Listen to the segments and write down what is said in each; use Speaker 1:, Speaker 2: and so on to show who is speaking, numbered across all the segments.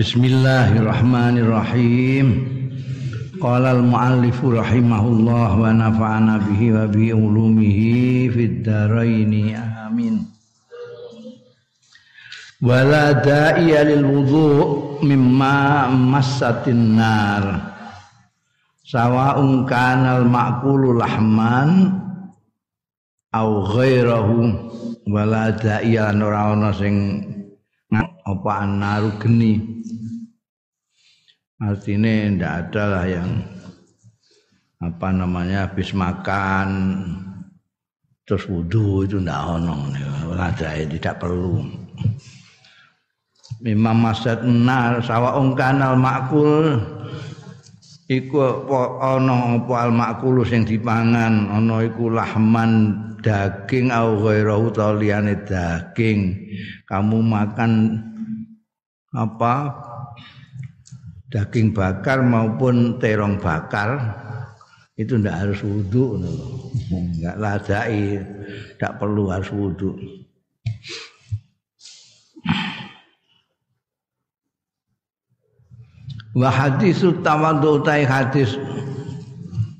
Speaker 1: Bismillahirrahmanirrahim. Qala al-muallif rahimahullah wa nafa'ana bihi wa bi ulumihi fid dharain. Amin. Wala da'iya lil wudu' mimma massatin nar. Sawa'un kana al-ma'kulu lahman au ghairahu wala da'iya ora ana sing apa anaru geni? Artinya ndak ada lah yang apa namanya habis makan terus wudhu itu ndak ono ada tidak perlu. Memang masad nar sawa kanal makul iku ana apa al makul sing dipangan ana iku lahman daging au ghairahu liyane daging. Kamu makan apa? Daging bakar maupun terong bakar itu tidak harus wudhu nggak ladai tidak perlu harus wudhu wa hadis tawadhu tai hadis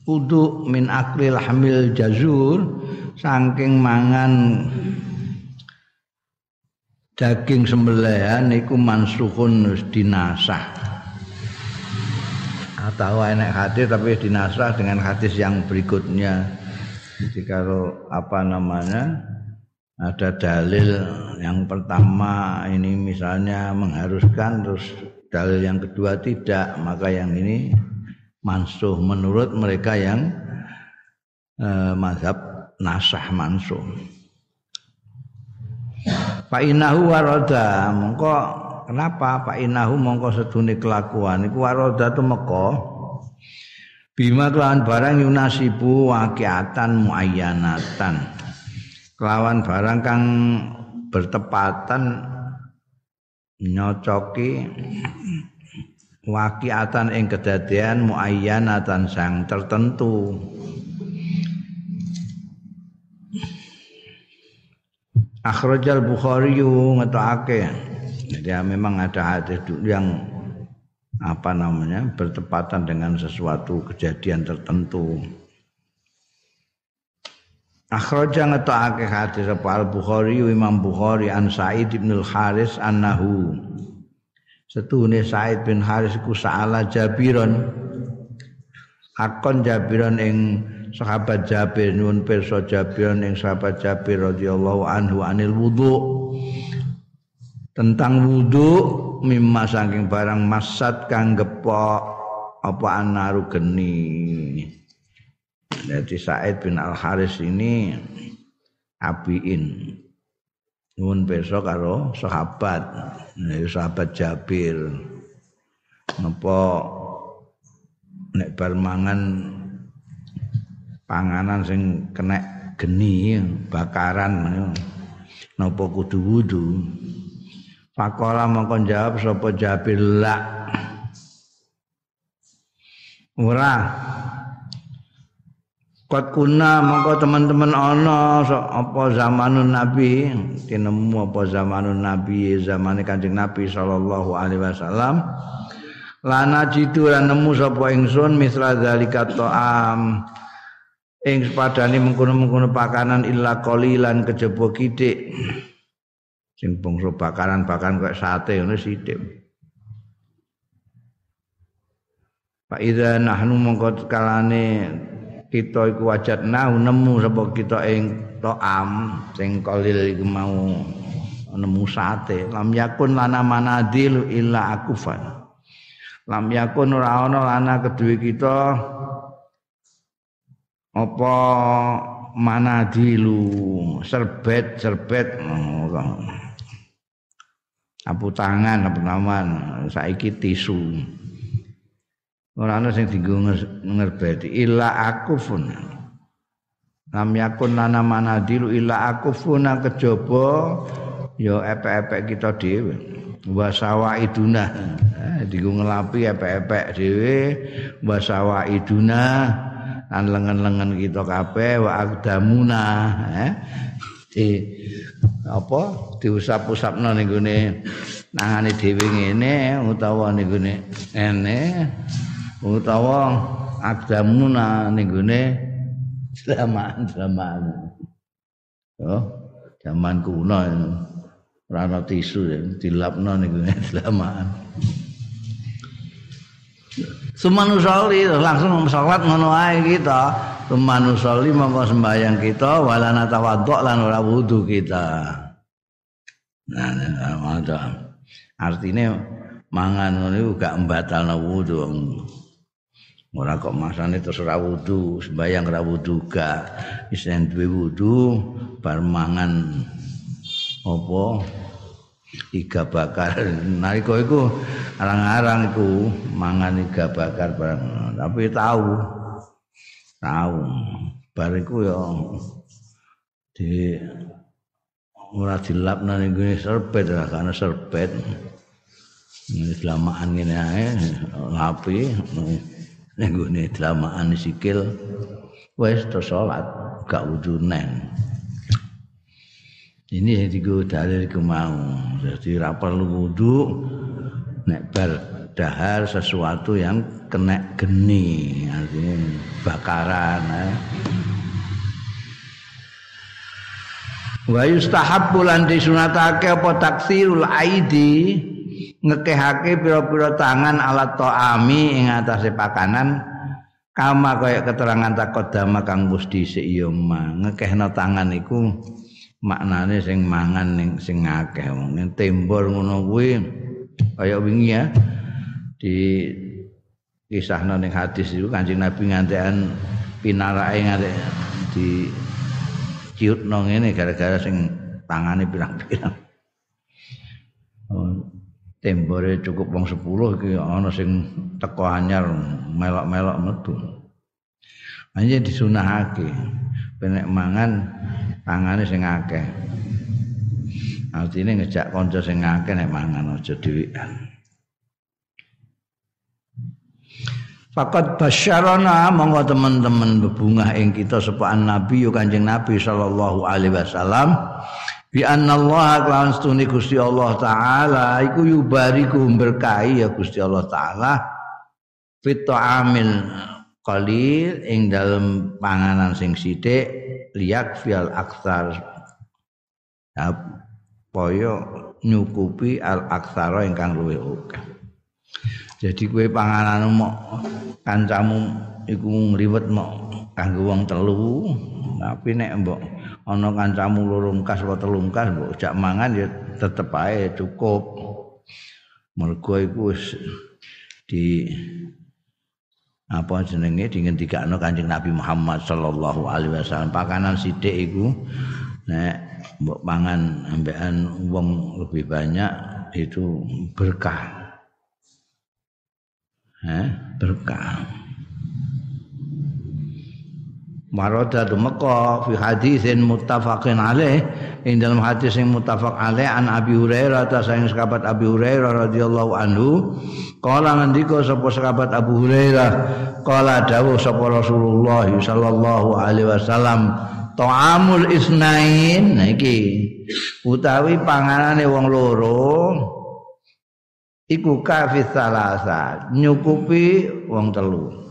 Speaker 1: wudu min aklil hamil jazur saking mangan daging sembelihan niku mansuhun wis dinasah. Atau enak hadis tapi dinasah dengan hadis yang berikutnya. Jadi kalau apa namanya ada dalil yang pertama ini misalnya mengharuskan terus dalil yang kedua tidak maka yang ini mansuh. Menurut mereka yang eh, mazhab nasah mansuh. Pak Inahu waroda mongko kenapa Pak Inahu mongko sedune kelakuan? Iku waroda tu meko bima kelawan barang yunasibu wakiatan muayyanatan. Kelawan barang kang bertepatan nyocoki wakiatan ing kedadian muayyanatan sang tertentu Akhrajal Bukhari ngetokake. Jadi ya, memang ada hadis yang apa namanya bertepatan dengan sesuatu kejadian tertentu. Akhraja ngetokake hadis apa? Al Bukhari Imam Bukhari an Sa'id bin Al Haris annahu. Setune Sa'id bin Haris ku sa'ala Jabiron. Akon Jabiron ing sahabat Jabir nuwun pirsa Jabir ning sahabat Jabir radhiyallahu anhu anil wudu. Tentang wudu mimma saking barang masat kang gepok apa anaru geni jadi Said bin Al Haris ini abiin. Nuwun pirsa karo sahabat. Sahabat Jabir. Napa nek bar mangan panganan sing kena geni bakaran napa kudu wudu? Pakola mongko jawab sapa Jabir la ora Kot kuna mongko teman-teman ana so, apa zamanun Nabi? Tinemu apa zamanun Nabi? Zamane Kanjeng Nabi sallallahu alaihi wasallam. Lana jitu lan nemu sapa ingsun misra zalika ta'am. Ing sepadane mengkono-mengkono pakanan illa qalilan kejaba kitik sing bangsa bakaran-bakaran kok sate ngono sithik. Pak Ida nahnu mongko kalane kita iku wajat nah nemu sapa kita ing to'am sing qalil iku mau nemu sate lam yakun lana manadil illa akufan. Lam yakun ora ana lana kedue kita apa manadilu? Serbet serbet. Apu tangan apa naman saiki tisu ora ana sing dienggo ngerbeti illa akufun lam yakun lana manadilu illa akufuna kejaba. Ya epek-epek kita dhewe. Wasawa iduna eh, dienggo ngelapi epek-epek dhewe. Wasawa iduna lan lengan-lengan kita kabeh wa aqdamuna eh di apa diusap-usapno ning gone nangane dhewe ngene utawa ning gone ene utawa agdamuna ning gone zaman-zaman. Oh, zaman kuno ora ana tisu ya, dilapno ning gone zaman. Sumanusoli langsung sholat ngono ae kita. Sumanusoli mongko sembahyang kita walana tawadhu lan ora wudu kita. Nah, nah, Artinya mangan ngono gak mbatalno wudu. Ora kok masane terus ora wudu, sembayang ora wudu gak. Wis duwe wudu bar mangan apa? Iga bakar. Nalika iku arang-arang iku mangan iga bakar bareng. Tapi tahu tahu bar iku ya di ora dilapna ning serbet karena serbet. Ini delamaan ngene ae lapi ning gone delamaan sikil wis to salat gak wudu neng ini yang tiga dalil kemau jadi ra perlu wudu nek bar dahar sesuatu yang kena geni artinya bakaran eh. wa yustahabbu lan disunatake apa taksirul aidi ngekehake pira-pira tangan alat to'ami ing atase pakanan kama kaya keterangan takodama kang wis dhisik ya ngekehno tangan iku maknane sing mangan ning sing akeh wong tembor ngono kuwi kaya wingi ya di kisahna ning hadis itu Kanjeng Nabi ngantekan pinarake ngate di ciutno ngene gara-gara sing tangane pirang-pirang oh. Tembore cukup wong 10 iki ana sing teko anyar melok-melok metu. Anje disunahake penek mangan tangane sing akeh. Artine ngejak kanca sing akeh nek mangan aja dhewean. Fakat basyarana monggo teman-teman bebungah ing kita sepaan Nabi yo Kanjeng Nabi sallallahu alaihi wasallam bi Allah kelawan stune Gusti Allah taala iku yubariku berkahi ya Gusti Allah taala. Fit amil qalil ing dalam panganan sing sithik liyak fial aksar. Ya poyo nyukupi al aksara ingkang luwih akeh. Jadi kue panganan mau kancamu iku ngliwet mau kanggo wong telu tapi nek mbok ana kancamu loro kas apa telu kas mbok jak mangan ya tetep ae cukup. Mergo iku di apa jenenge dingendikakno Kanjeng Nabi Muhammad sallallahu alaihi wasallam. Pakanan sithik iku nek mbok pangan ambekan wong lebih banyak itu berkah. Eh berkah Marada dumeka fi hadisin muttafaqin alaih. Ing dalam hadis yang muttafaq alaih an Abi Hurairah ta sayang sahabat Abi Hurairah radhiyallahu anhu qala ngendika sapa sahabat Abu Hurairah qala dawuh sapa Rasulullah sallallahu alaihi wasallam ta'amul isnain. Iki utawi panganane wong loro iku kafis salasa nyukupi wong telu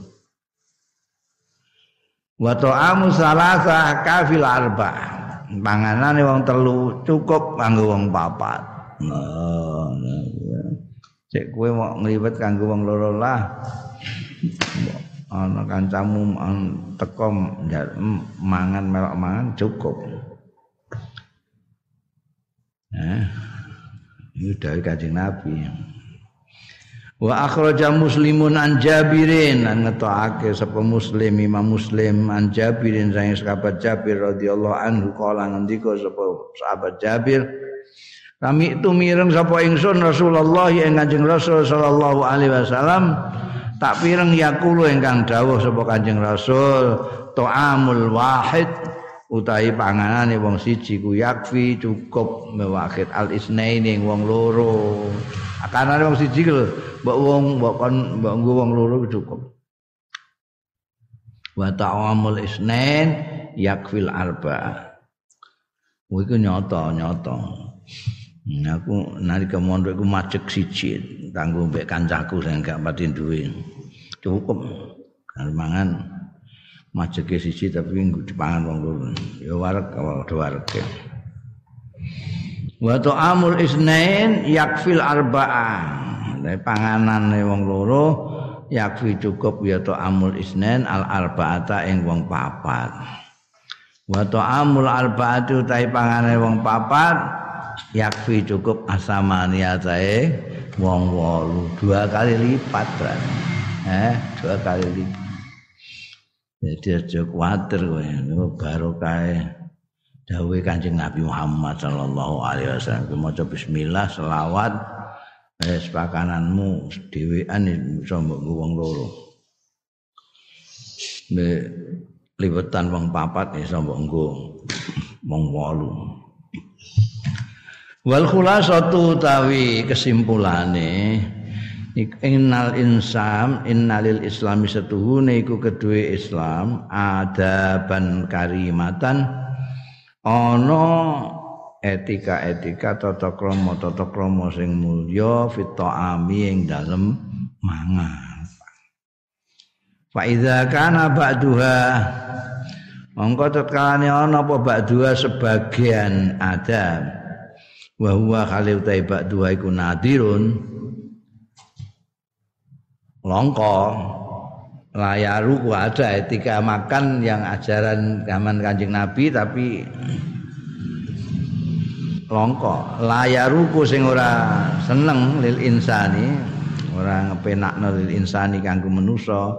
Speaker 1: wa ta'amu salasa kafil arba. Panganane wong telu cukup kanggo wong papat. Nah, cek kowe mau ngliwet kanggo wong loro lah. Ana kancamu teko mangan melok mangan cukup. Nah ini dari kajian Nabi Wa akhraja Muslimun an Jabirin. An ngetokake sapa Muslim Imam Muslim an Jabirin sang sahabat Jabir radhiyallahu anhu. Kala ngendika sapa sahabat Jabir Kami itu mireng sapa ingsun Rasulullah ing Kanjeng Rasul sallallahu alaihi wasallam. Tak pireng yakulu ingkang dawuh sapa Kanjeng Rasul ta'amul wahid utahi panganane wong siji ku yakfi cukup mewakit al isnaini wong loro akanane wong siji lho mbok wong mbok kon mbok nggo wong loro cukup wa ta'amul isnain yakfil arba iku nyata nyata Nah, aku nalika mondok iku macet siji kanggo mbek kancaku sing gak pati duwe. Cukup kan mangan macet siji tapi nggo dipangan wong loro. Ya warek wae warek. Wa ta'amul isnain yakfil arba'ah. Nah, panganane wong loro yakfi cukup ya ta'amul isnain al arba'ata ing wong papat. Wa ta'amul arba'ati utahe pangane wong papat yakfi cukup asamaniatae wong wolu dua kali lipat berarti eh dua kali lipat jadi aja kuatir kowe barokah dawe Kanjeng Nabi Muhammad sallallahu alaihi wasallam maca bismillah selawat eh pakananmu dhewean iso mbok wong loro. Nek liwetan wong papat iso mbok nggo wong wolu. Wal khulasatu tawi kesimpulane innal insam innalil islami setuhune iku kedue Islam adaban karimatan ana etika-etika tata krama tata krama sing mulya fitoami ing dalem mangan. Fa iza kana ba'duha mongko tetkane ana apa ba'duha sebagian adab wa huwa khalil taiba dua iku nadirun longko layaru ku ada etika makan yang ajaran zaman kanjeng nabi tapi longko layaru ku sing ora seneng lil insani ora ngepenakno lil insani kanggo manusa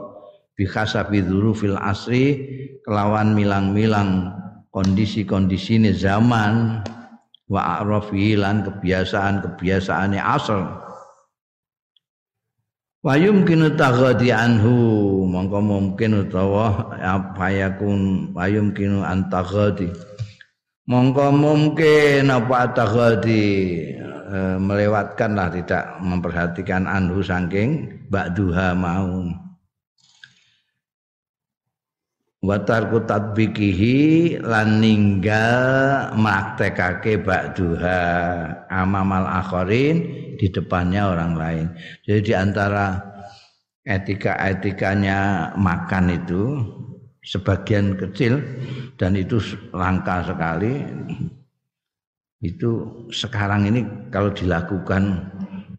Speaker 1: bi khasabi dzurufil asri kelawan milang-milang kondisi-kondisine zaman wa arafi lan kebiasaan-kebiasaane asal. Wa yumkinu taghadi anhu mongko mungkin utawa apa yakun wa yumkinu antaghadi mongko mungkin apa taghadi e, melewatkanlah tidak memperhatikan anhu saking ba'duha mau watarku tatbikihi lan ninggal maktekake ba'duha amamal akharin di depannya orang lain. Jadi di antara etika-etikanya makan itu sebagian kecil dan itu langka sekali itu sekarang ini kalau dilakukan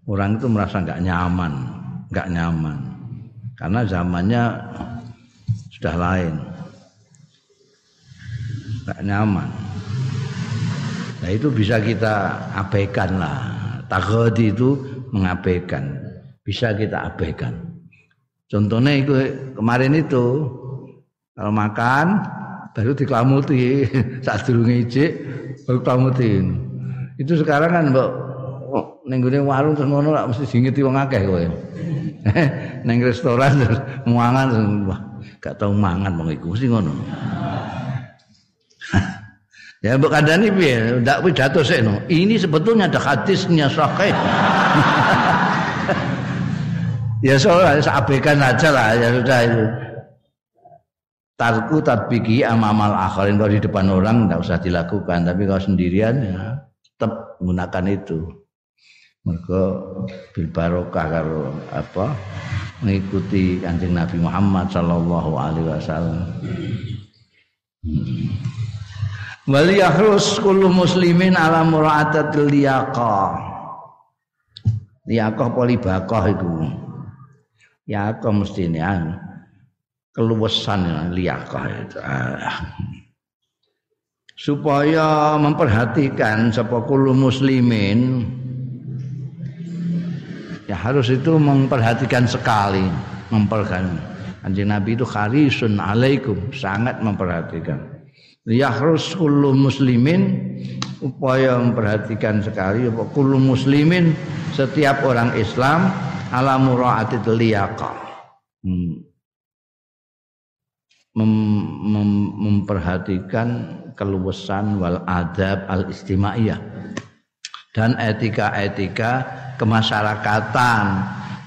Speaker 1: orang itu merasa nggak nyaman, nggak nyaman karena zamannya sudah lain nggak nyaman. Nah itu bisa kita abaikan lah. Taghadi itu mengabaikan. Bisa kita abaikan. Contohnya itu kemarin itu kalau makan baru diklamuti saat dulu ngijik baru klamuti. Itu sekarang kan mbak oh, nenggune warung terus ngono lah mesti dingeti wong akeh kowe. Neng restoran terus mangan wah gak tau mangan wong iku mesti ngono. ya mbok kandhani piye? Ndak pidato sik no. Ini sebetulnya ada hadisnya sahih. Ya soalnya abaikan aja lah ya sudah itu. Tarku tatbiki amamal akhirin kalau di depan orang tidak usah dilakukan tapi kalau sendirian ya tetap menggunakan itu. Mereka bil barokah karo apa mengikuti kanjeng Nabi Muhammad sallallahu alaihi wasallam. Hmm. Wal yahrus kullu muslimin ala mura'atatil liyaqah. Liyaqah polibaqah iku. Liyaqah mesti ini ah. keluwesan liyaqah itu. Ah. Supaya memperhatikan kullu muslimin ya harus itu memperhatikan sekali memperhatikan Anjing Nabi itu kharisun alaikum sangat memperhatikan yahrus kullu muslimin upaya memperhatikan sekali apa kullu muslimin setiap orang Islam ala muraatit liyaqa. Hmm. Mem, mem, memperhatikan keluasan wal adab al istimaiyah. Dan etika-etika kemasyarakatan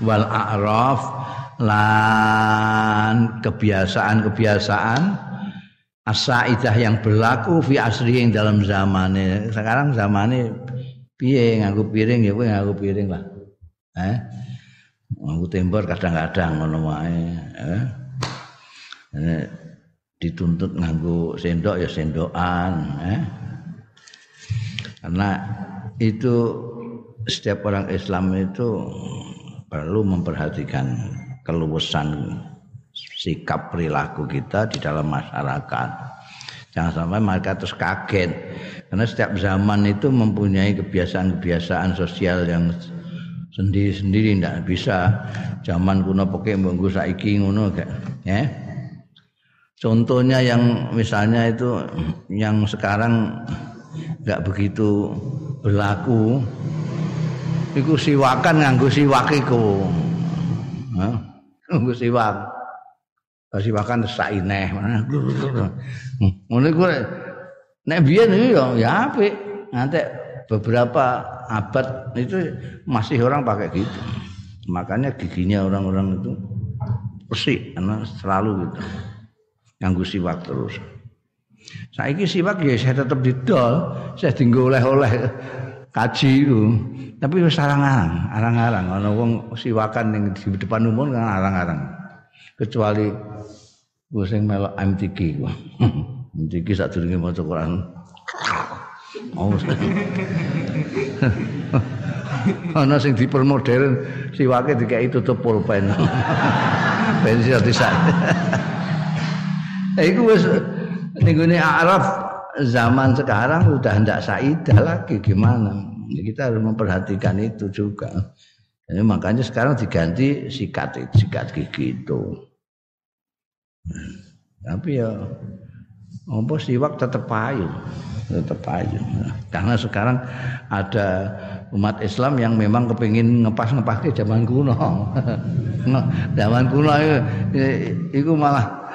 Speaker 1: wal a'raf lan kebiasaan-kebiasaan asaidah yang berlaku fi asri yang dalam zamannya sekarang zamannya piye nganggo piring ya kowe nganggo piring lah. Eh nganggo tembor kadang-kadang ngono wae eh dituntut nganggo sendok ya sendokan eh karena itu setiap orang Islam itu perlu memperhatikan keluasan sikap perilaku kita di dalam masyarakat. Jangan sampai mereka terus kaget. Karena setiap zaman itu mempunyai kebiasaan-kebiasaan sosial yang sendiri-sendiri tidak bisa zaman kuno pakai monggo saiki ngono ya. Contohnya yang misalnya itu yang sekarang nggak begitu berlaku iku siwakan nganggo siwak iku. Nganggo siwak. Siwakan saineh. Ngono iku nek biyen ya apik. Nanti beberapa abad itu masih orang pakai gitu. Makanya giginya orang-orang itu bersih karena selalu gitu. Nganggo siwak terus. Saiki siwak ya saya tetap didol, saya tinggal oleh-oleh kaji itu. Tapi wis arang-arang, arang-arang ana wong siwakan ning di depan umum kan arang-arang. Kecuali gue sing melok MTQ ku. MTQ sadurunge maca Quran. Oh. Ana sing dipermodern siwake dikai tutup pulpen. Iso disak. Iku wis ning Arab zaman sekarang udah ndak saidah lagi gimana? kita harus memperhatikan itu juga. Jadi makanya sekarang diganti sikat sikat gigi itu. Tapi ya apa siwak tetap payu, tetap payu. Karena sekarang ada umat Islam yang memang kepingin ngepas-ngepas ke zaman kuno. zaman kuno itu malah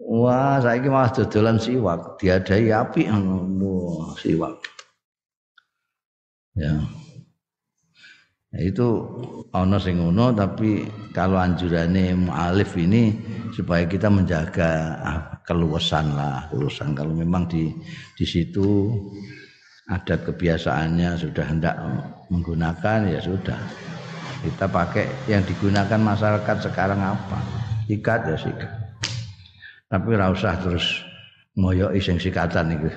Speaker 1: wah saya malah dodolan siwak, diadai api wah siwak. Ya. Nah, itu ono sing ngono tapi kalau anjurannya mualif ini supaya kita menjaga keluasan lah, keluasan kalau memang di di situ adat kebiasaannya sudah hendak menggunakan ya sudah. Kita pakai yang digunakan masyarakat sekarang apa? Sikat ya sikat. Tapi ora usah terus ngoyoki sing sikatan iku.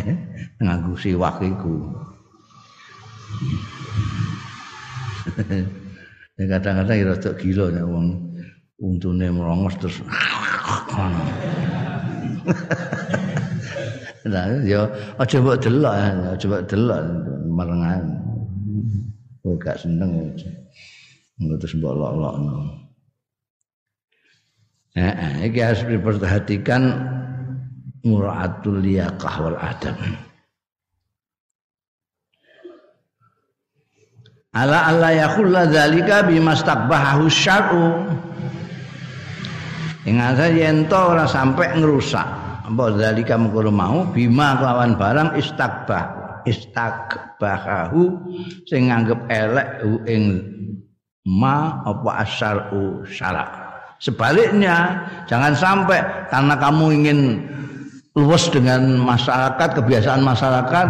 Speaker 1: Nganggo siwak iku. ya kadang-kadang ya rada gila nek wong untune merongos terus Nah, ya aja mbok delok, aja mbok delok merengan. Kowe gak seneng ya. Terus mbok lok-lokno. Heeh, iki harus diperhatikan muraatul liyaqah wal adab. ala alla yakhulla dzalika bimastaqbahu syar'u ing asa yen to ora sampe ngrusak apa dzalika mengkono mau bima kelawan barang istaqbah istaqbahu sing nganggep elek ing ma apa asyar'u syarak sebaliknya jangan sampai karena kamu ingin luwes dengan masyarakat kebiasaan masyarakat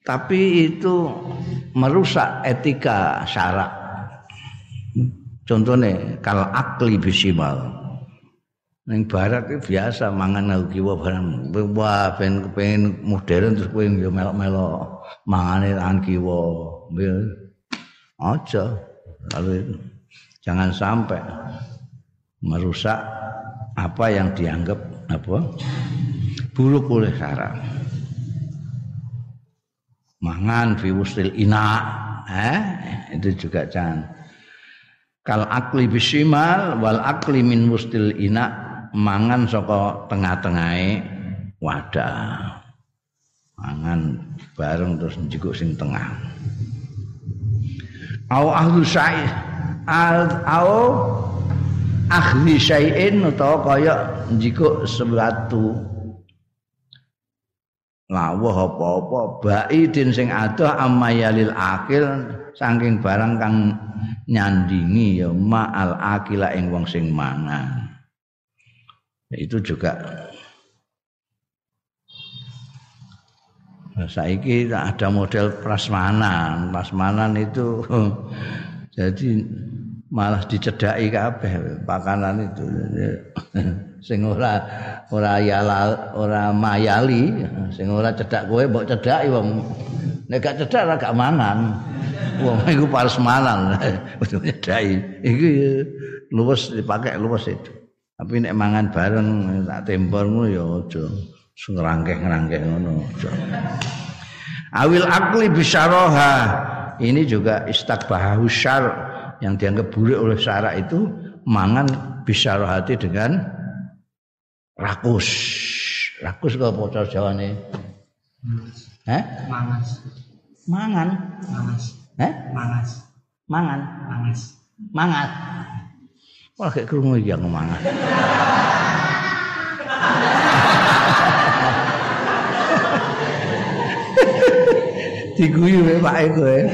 Speaker 1: tapi itu merusak etika syarak. Contohnya kalau akli bisimal. Ning barat itu biasa mangan ngau kiwa barang. Wah, kepengin modern terus kowe yo melok-melok mangane tangan kiwa. Aja. Lalu. Jangan sampai merusak apa yang dianggap apa buruk oleh syarak mangan fi ina eh itu juga jangan kal akli bisimal wal akli min wustil ina mangan saka tengah-tengahe wadah. Mangan bareng terus njikuk sing tengah. Au ahlu syai au ahli syai'in utawa kaya njikuk sesuatu. Lawuh apa-apa baidin sing adoh amayalil akil saking barang kang nyandingi ya ma'al akila ing wong sing mangan itu juga. Saiki ada model prasmanan. Prasmanan itu jadi malah dicedaki kabeh pakanan itu. Sing ora ora yala ora mayali sing ora cedak kowe mbok cedaki wong. Nek gak cedak ora gak mangan. Wong iku prasmanan. Kudu cedaki iki luwes dipakai luwes itu tapi nek mangan bareng tak tempor ngono ya aja ngerangkeh-ngerangkeh ngono awil akli bisyaraha ini juga istakbahu syar' yang dianggap buruk oleh syara itu mangan bisa hati dengan rakus. Rakus kok bocor Jawa nih? Eh?
Speaker 2: Mangas.
Speaker 1: Mangan.
Speaker 2: Mangas.
Speaker 1: Eh?
Speaker 2: Mangas.
Speaker 1: Mangan.
Speaker 2: Mangas.
Speaker 1: Mangat. Wah kayak kerungu yang mangan. Diguyu ya Pak Eko ya.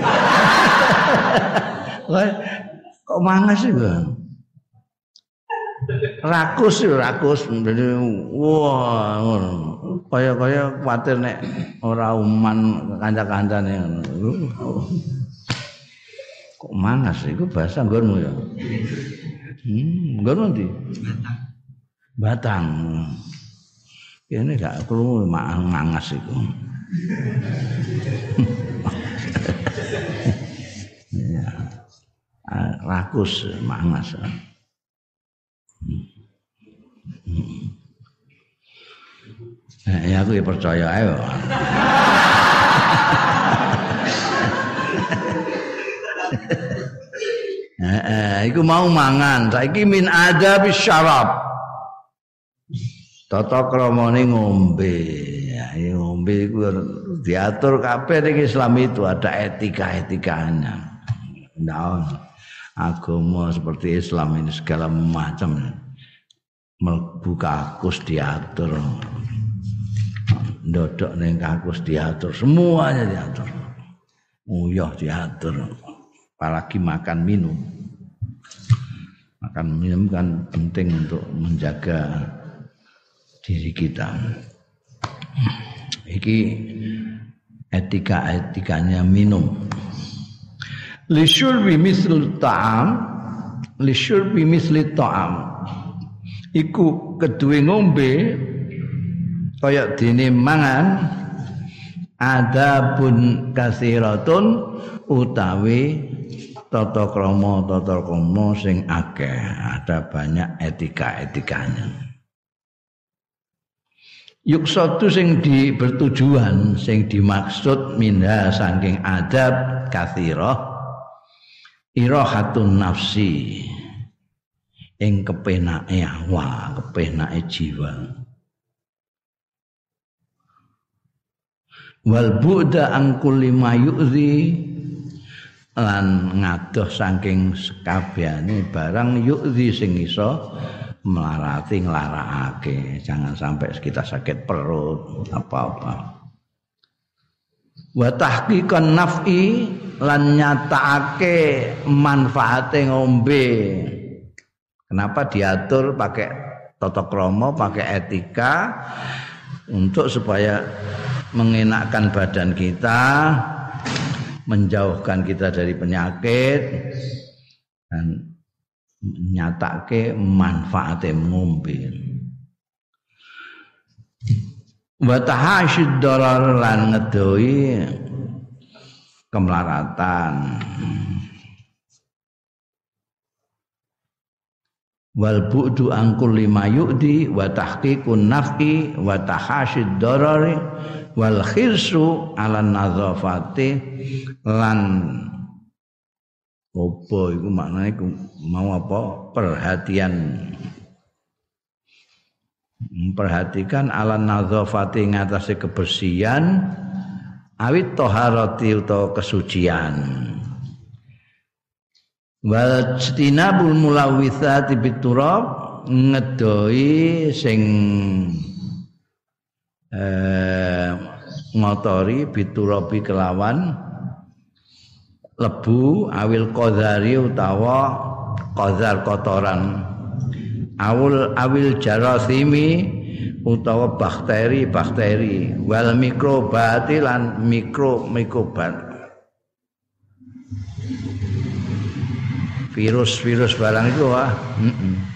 Speaker 1: kok mangas sih rakus sih rakus. Jadi wah kaya-kaya khawatir nek ora uman kanca-kancane kok mangas iku bahasa nggonmu ya hmm nggon ndi batang. Ini gak perlu mangas itu rakus mangas. Nah, ya aku ya percaya ayo. Eh, iku mau mangan, saiki min ada bisyarab. Tata kramane ngombe. Ya, ngombe iku diatur kabeh ning Islam itu ada etika-etikanya. Nah, agama seperti Islam ini segala macam mlebu kakus diatur ndodok ning kakus diatur semuanya diatur uyah diatur apalagi makan minum. Makan minum kan penting untuk menjaga diri kita. Iki etika-etikanya minum. Lisyurbi misl ta'am lisyurbi misli ta'am. Iku kedue ngombe kaya dene mangan adabun kasiratun utawi tata krama tata krama sing akeh. Ada banyak etika-etikanya. Yuk satu sing di bertujuan sing dimaksud minha saking adab kasirah irahatun nafsi. Ing kepenake awak, kepenake jiwa. Wal bu'da an kulli lan ngadoh saking sekabehane barang yu'zi sing iso melarati nglarakake. Jangan sampai kita sakit perut apa-apa. Wa tahqiqan naf'i lan nyatakake manfaate ngombe. Kenapa diatur pakai tata krama, pakai etika untuk supaya mengenakkan badan kita, menjauhkan kita dari penyakit dan nyatake manfaate ngombe. Wa tahasyid darar lan ngedoi kemelaratan wal bu'du angkul lima yu'di wa tahqiqun naf'i wa tahasyid darari wal khirsu ala nazafati lan apa iku maknane mau apa? Perhatian. Memperhatikan ala nazafati ngatasi kebersihan awit toharati utawa kesucian. Wal jinabul mulawithati biturab ngedoi sing eh, ngotori biturabi kelawan lebu awil qadari utawa qadar kotoran. Awul awil jarasimi utawa bakteri bakteri wal mikrobati lan mikro mikrobat. Virus virus barang itu wah mm -mm.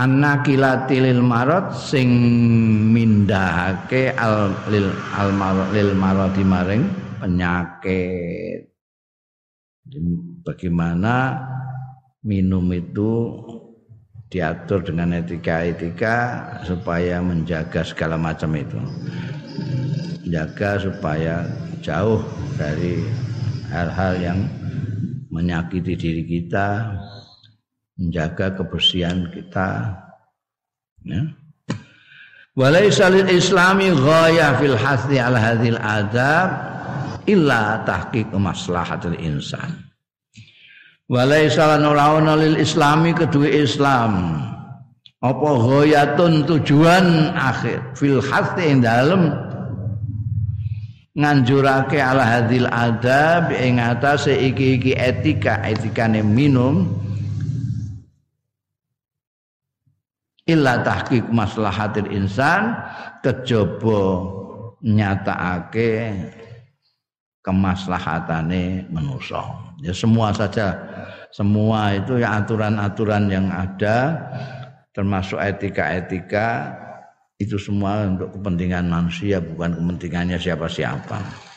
Speaker 1: Annakilati lil marot sing mindahake al lil al marot lil maroti maring penyakit bagaimana minum itu diatur dengan etika-etika supaya menjaga segala macam itu. Jaga supaya jauh dari hal-hal yang menyakiti diri kita, menjaga kebersihan kita. Ya. Walaysa lil islami ghaya fil hasdi ala hadhil adab illa tahqiq maslahatil insan. Walaisa lan lil islami kedua Islam. Apa ghayatun tujuan akhir fil hasti ing dalem nganjurake ala hadil adab ing atase iki-iki etika etikane minum illa tahqiq maslahatil insan kejaba nyatakake kemaslahatane manusia. Ya semua saja semua itu ya aturan-aturan yang ada termasuk etika-etika itu semua untuk kepentingan manusia bukan kepentingannya siapa-siapa.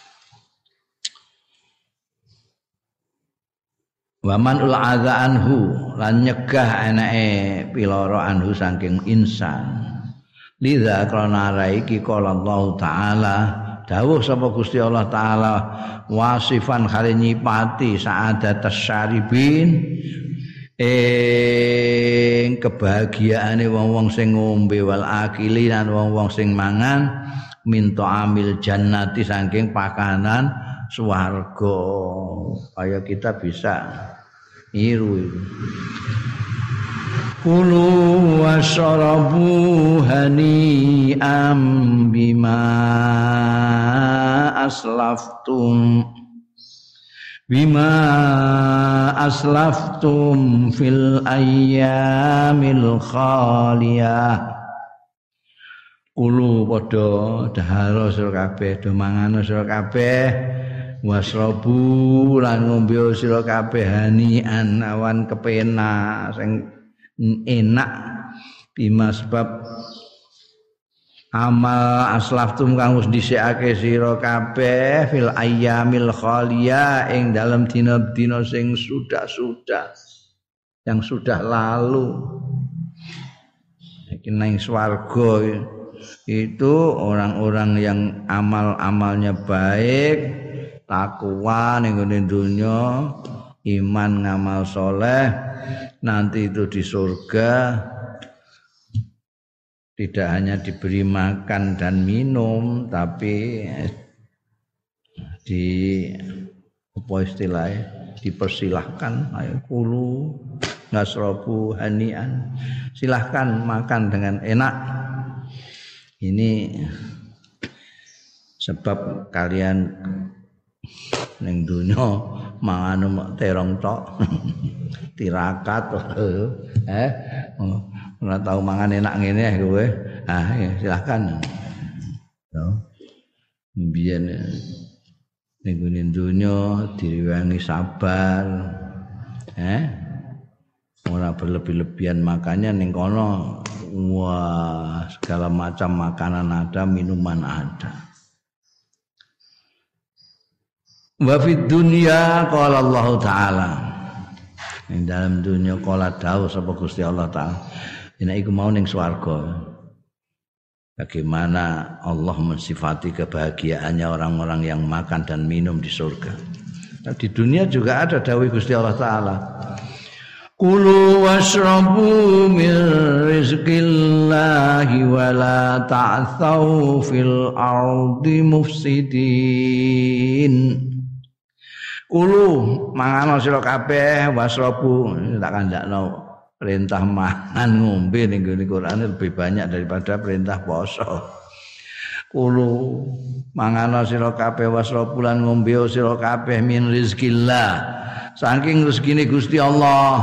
Speaker 1: Waman ul adza anhu lan nyegah anake piloro anhu saking insan. Lidza krana raiki qala Allah taala dawuh sapa Gusti Allah taala wasifan kali nyipati saadat syaribin ing kebahagiaane wong-wong sing ngombe wal akili lan wong-wong sing mangan minta amil jannati saking pakanan swarga. Kaya kita bisa niru Kulu wasyarabu hani'am bima aslaftum. Bima aslaftum fil ayyamil khaliyah. Kulu padha dahara sira kabeh do mangan kabeh wasrabu lan ngombe sira kabeh hani'an awan kepenak sing enak. Bima sebab amal aslaftum kang wis dhisikake sira kabeh fil ayyamil khalia ing dalam dina-dina sing sudah-sudah yang sudah lalu. Iki nang swarga itu orang-orang yang amal-amalnya baik takwa ning dunya iman ngamal soleh nanti itu di surga tidak hanya diberi makan dan minum tapi di apa istilahnya dipersilahkan ayo kulu ngasrobu hanian silahkan makan dengan enak. Ini sebab kalian ning dunya mangan terong tok. Tirakat. Eh ora tau mangan enak ngene kowe ah ya, silakan yo mbiyen ning dunya direwangi sabar. Eh ora berlebih-lebihan makanya ning kono. Wah segala macam makanan ada minuman ada Wa fid dunya qala Allah taala. Ing dalam dunia qala dawuh sapa Gusti Allah taala. Nek iku mau ning swarga. Bagaimana Allah mensifati kebahagiaannya orang-orang yang makan dan minum di surga. Nah, di dunia juga ada dawuh Gusti Allah taala. Kulu washrabu min rizqillahi wa la ta'thaw fil ardi mufsidin. Ulu mangan sira kabeh wasrabu tak kandakno perintah mangan ngombe ning gone Quran lebih banyak daripada perintah poso. Ulu mangan sira kabeh wasrabu lan ngombe sira kabeh min rizkillah. Saking rezekine Gusti Allah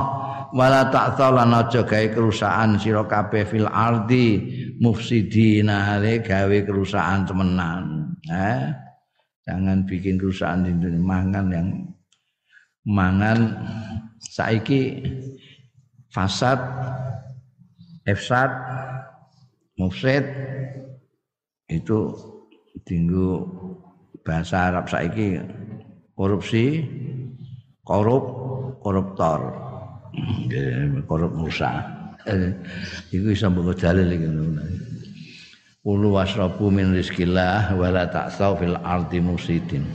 Speaker 1: wala ta'tha lan aja gawe kerusakan sira kabeh fil ardi mufsidina gawe kerusakan temenan eh jangan bikin kerusakan di dunia. Mangan yang mangan saiki fasad efsad mufsid itu tinggu bahasa Arab saiki korupsi korup koruptor. Korup musa eh, iku iso mbok dalil iki Ulu wasrabu min rizkillah wala ta'thaw fil ardi musidin.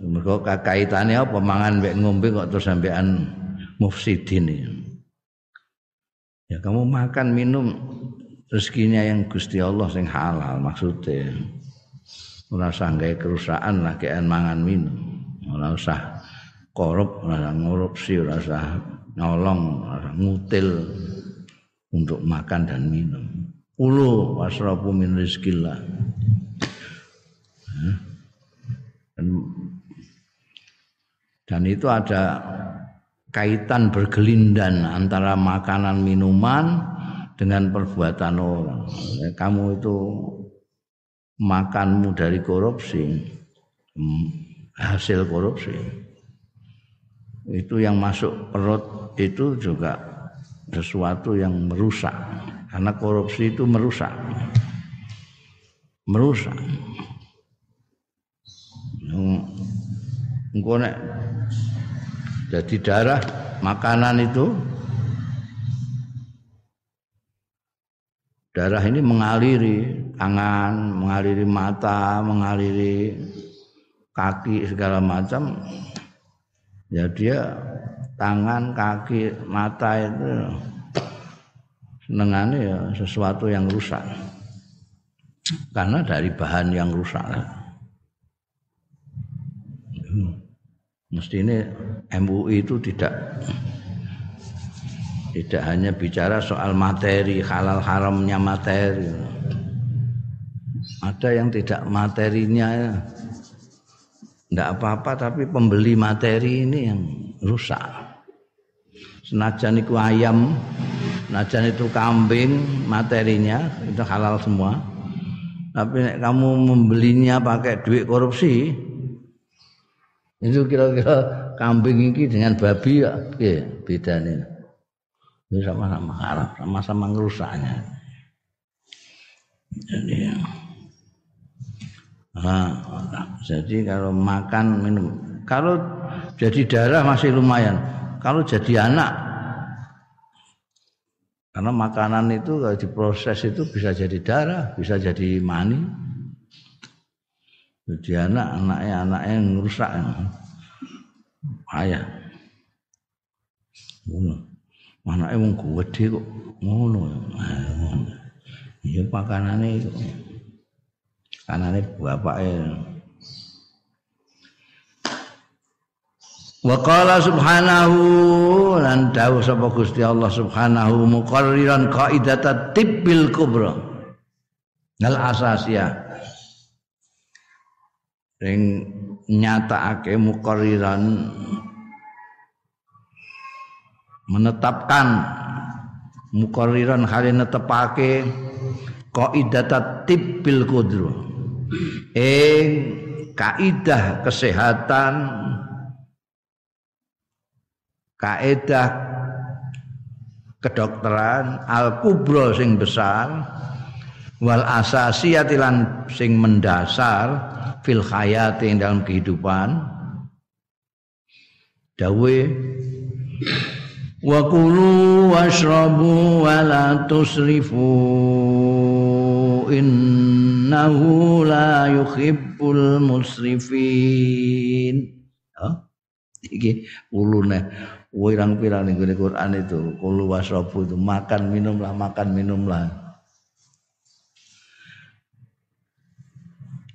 Speaker 1: Mergo kakaitane apa mangan mek ngombe kok terus sampean mufsidin Ya kamu makan minum rezekinya yang Gusti Allah sing halal maksudnya. Ora usah gawe kerusakan lah kean mangan minum. Ora usah korup, ora ngorupsi, ora usah nyolong, ora ngutil untuk makan dan minum. Ulu wasrabu min rizkillah. Dan, dan itu ada kaitan bergelindan antara makanan minuman dengan perbuatan orang. Kamu itu makanmu dari korupsi, hmm, hasil korupsi. Itu yang masuk perut itu juga sesuatu yang merusak. Karena korupsi itu merusak. Merusak. Engko nek jadi darah makanan itu darah ini mengaliri tangan, mengaliri mata, mengaliri kaki segala macam. Ya dia tangan, kaki, mata itu senengannya ya sesuatu yang rusak. Karena dari bahan yang rusak. Hmm. mesti ini MUI itu tidak tidak hanya bicara soal materi halal haramnya materi. Ada yang tidak materinya tidak apa-apa tapi pembeli materi ini yang rusak. Senajan itu ayam Najan itu kambing materinya itu halal semua. Tapi kamu membelinya pakai duit korupsi itu kira-kira kambing ini dengan babi ya iya, bedanya. Ini sama-sama haram, sama-sama ngerusaknya. Jadi ya. Nah, jadi kalau makan minum, kalau jadi darah masih lumayan. Kalau jadi anak karena makanan itu kalau diproses itu bisa jadi darah, bisa jadi mani. Jadi anak anaknya anaknya yang rusak. Ayah. Ngono. Anaknya wong gede kok ngono. Pakanane itu. Kanane bapaknya Wa qala subhanahu lan dawuh sapa Gusti Allah subhanahu muqarriran qaidata tibbil kubra. Nal asasiyah. Ring nyatakake muqarriran menetapkan muqarriran hale netepake qaidata tibbil kudro. Ing kaidah kesehatan kaedah kedokteran al kubro sing besar wal asasiyati lan sing mendasar fil hayati dalam kehidupan. Dawe wa kulu washrabu wa la tusrifu innahu la yuhibbul musrifin. Oh, iki ulune wirang-wirang ning Quran itu kulu wasrabu itu makan minumlah makan minumlah.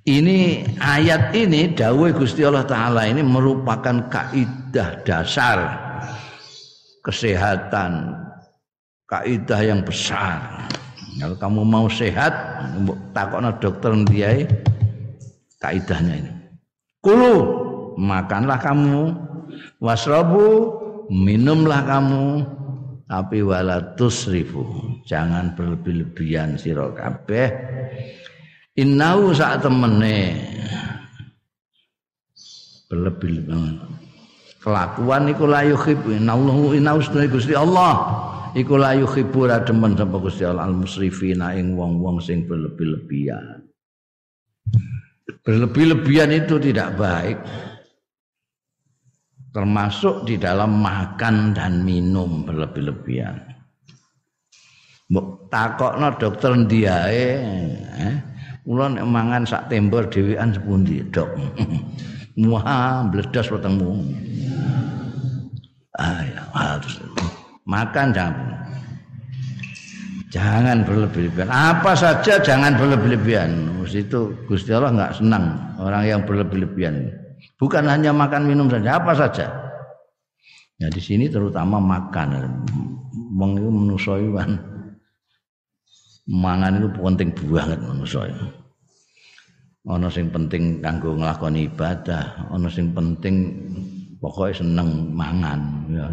Speaker 1: Ini ayat ini dawai Gusti Allah taala ini merupakan kaidah dasar kesehatan kaidah yang besar. Kalau kamu mau sehat takokno dokter dia kaidahnya ini. Kulu makanlah kamu. Wasrabu minumlah kamu tapi wala tusrifu jangan berlebih-lebihan sira kabeh. Innau sak temene. Berlebih-lebihan kelakuan iku la yuhibbu. Innahu innahu Gusti Allah. Iku la yuhibbu ra demen sapa Gusti Allah. Al musrifina ing wong-wong sing berlebih-lebihan berlebih-lebihan itu tidak baik termasuk di dalam makan dan minum berlebih-lebihan. Mbok takokno dokter ndiae, eh, kula nek mangan sak tembor dhewean sepundi, Dok? Wah, bledas wetengmu. Ah, ya, harus makan jangan jangan berlebih-lebihan. Apa saja jangan berlebih-lebihan. Itu Gusti Allah nggak senang orang yang berlebih-lebihan. Bukan hanya makan minum saja, apa saja. Ya di sini terutama makan. Wong itu manusa kan mangan itu penting banget manusia. Ana sing penting kanggo nglakoni ibadah, ana sing penting pokoknya seneng mangan ya.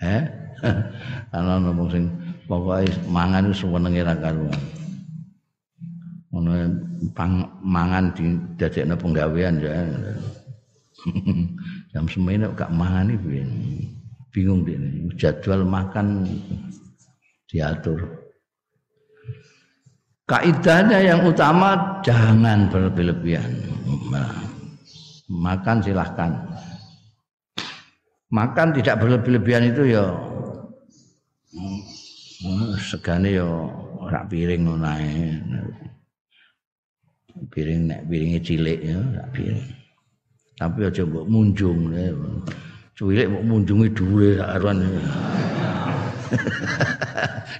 Speaker 1: Eh? Ana ana sing pokoknya mangan itu senenge ra karuan. Ono mangan di dadekno penggawean ya. jam semene gak mangan iki bingung dia jadwal makan diatur. Kaidahnya yang utama jangan berlebihan. Nah, makan silahkan. Makan tidak berlebih-lebihan itu ya segane ya ora piring ngono piring nek piringe cilik ya ora piring tapi aja mbok munjung cuwilik mbok munjungi dhuwure sak aruan.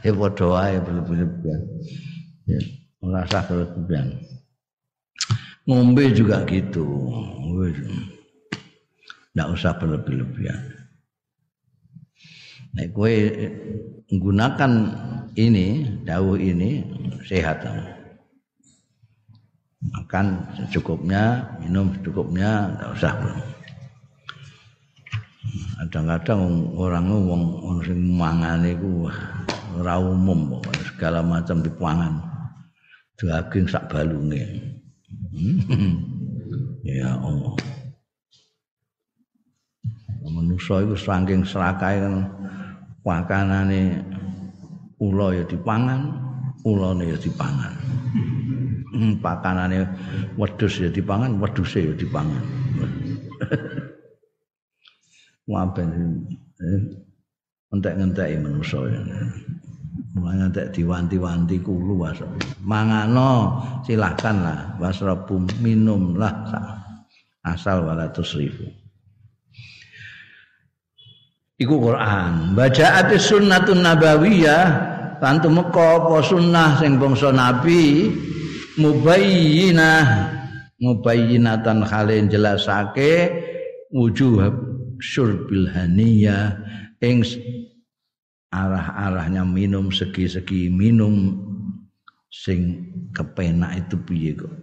Speaker 1: Ya padha wae berlebihan ya. Ora usah berlebihan. Ngombe juga gitu. Nggak usah berlebih-lebihan nah kue menggunakan ini dawuh ini sehat makan secukupnya minum secukupnya tidak usah. Kadang-kadang orang ngomong orang sing mangan itu ora umum segala macam dipangan. Daging sak balunge. Ya Allah. Manusia itu saking serakai kan makanane ula ya dipangan ulane ya dipangan hmm, pakanane wedhus ya dipangan wedhuse ya dipangan. Waben eh, entek-enteki manusa ya. Mulane entek diwanti-wanti kulo was mangano silahkan lah wasrabu minum lah asal walatus ribu Iku Quran. Bacaat sunnatun nabawiyah. Lan tumeka apa sunnah sing bangsa nabi mubayyinah. Mubayyinatan khalin jelasake wujuh syurbil haniyah. Ing arah-arahnya minum segi-segi minum sing kepenak itu piye kok?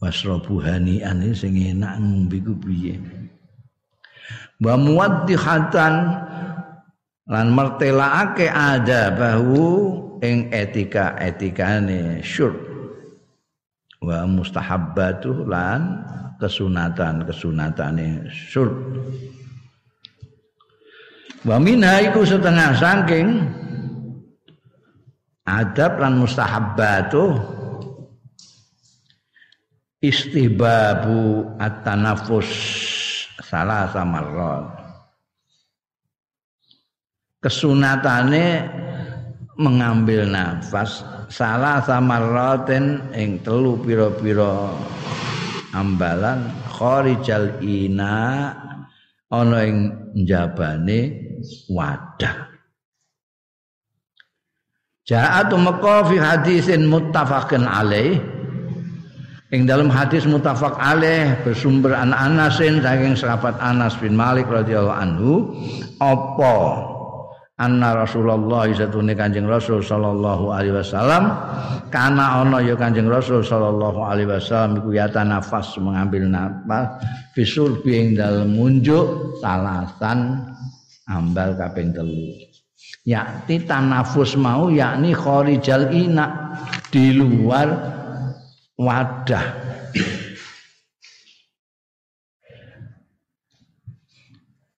Speaker 1: Wasrabu hanian sing enak ngombe ku piye? Wa muwaddihatan lan mertelaake ada bahu ing etika etikane syurb wa mustahabbatu lan kesunatan kesunatane syurb wa minha iku setengah saking adab lan mustahabbatu istihbabu at-tanafus salah samarrat kesunatane mengambil nafas salah samarraten ing telu pira-pira ambalan. Kharijal ina ana ing njabane wadah. Ja'atu maka fi hadisin muttafaqin alaih. Ing dalam hadis muttafaq alaih bersumber an Anasin saking sahabat Anas bin Malik radhiyallahu anhu apa anna Rasulullah satune Kanjeng Rasul sallallahu alaihi wasallam. Kana ana ya Kanjeng Rasul sallallahu alaihi wasallam iku ya nafas mengambil nafas bisul ing dalem munjuk salasan ambal kaping telu. Yakti tanafus mau yakni khorijal ina di luar wadah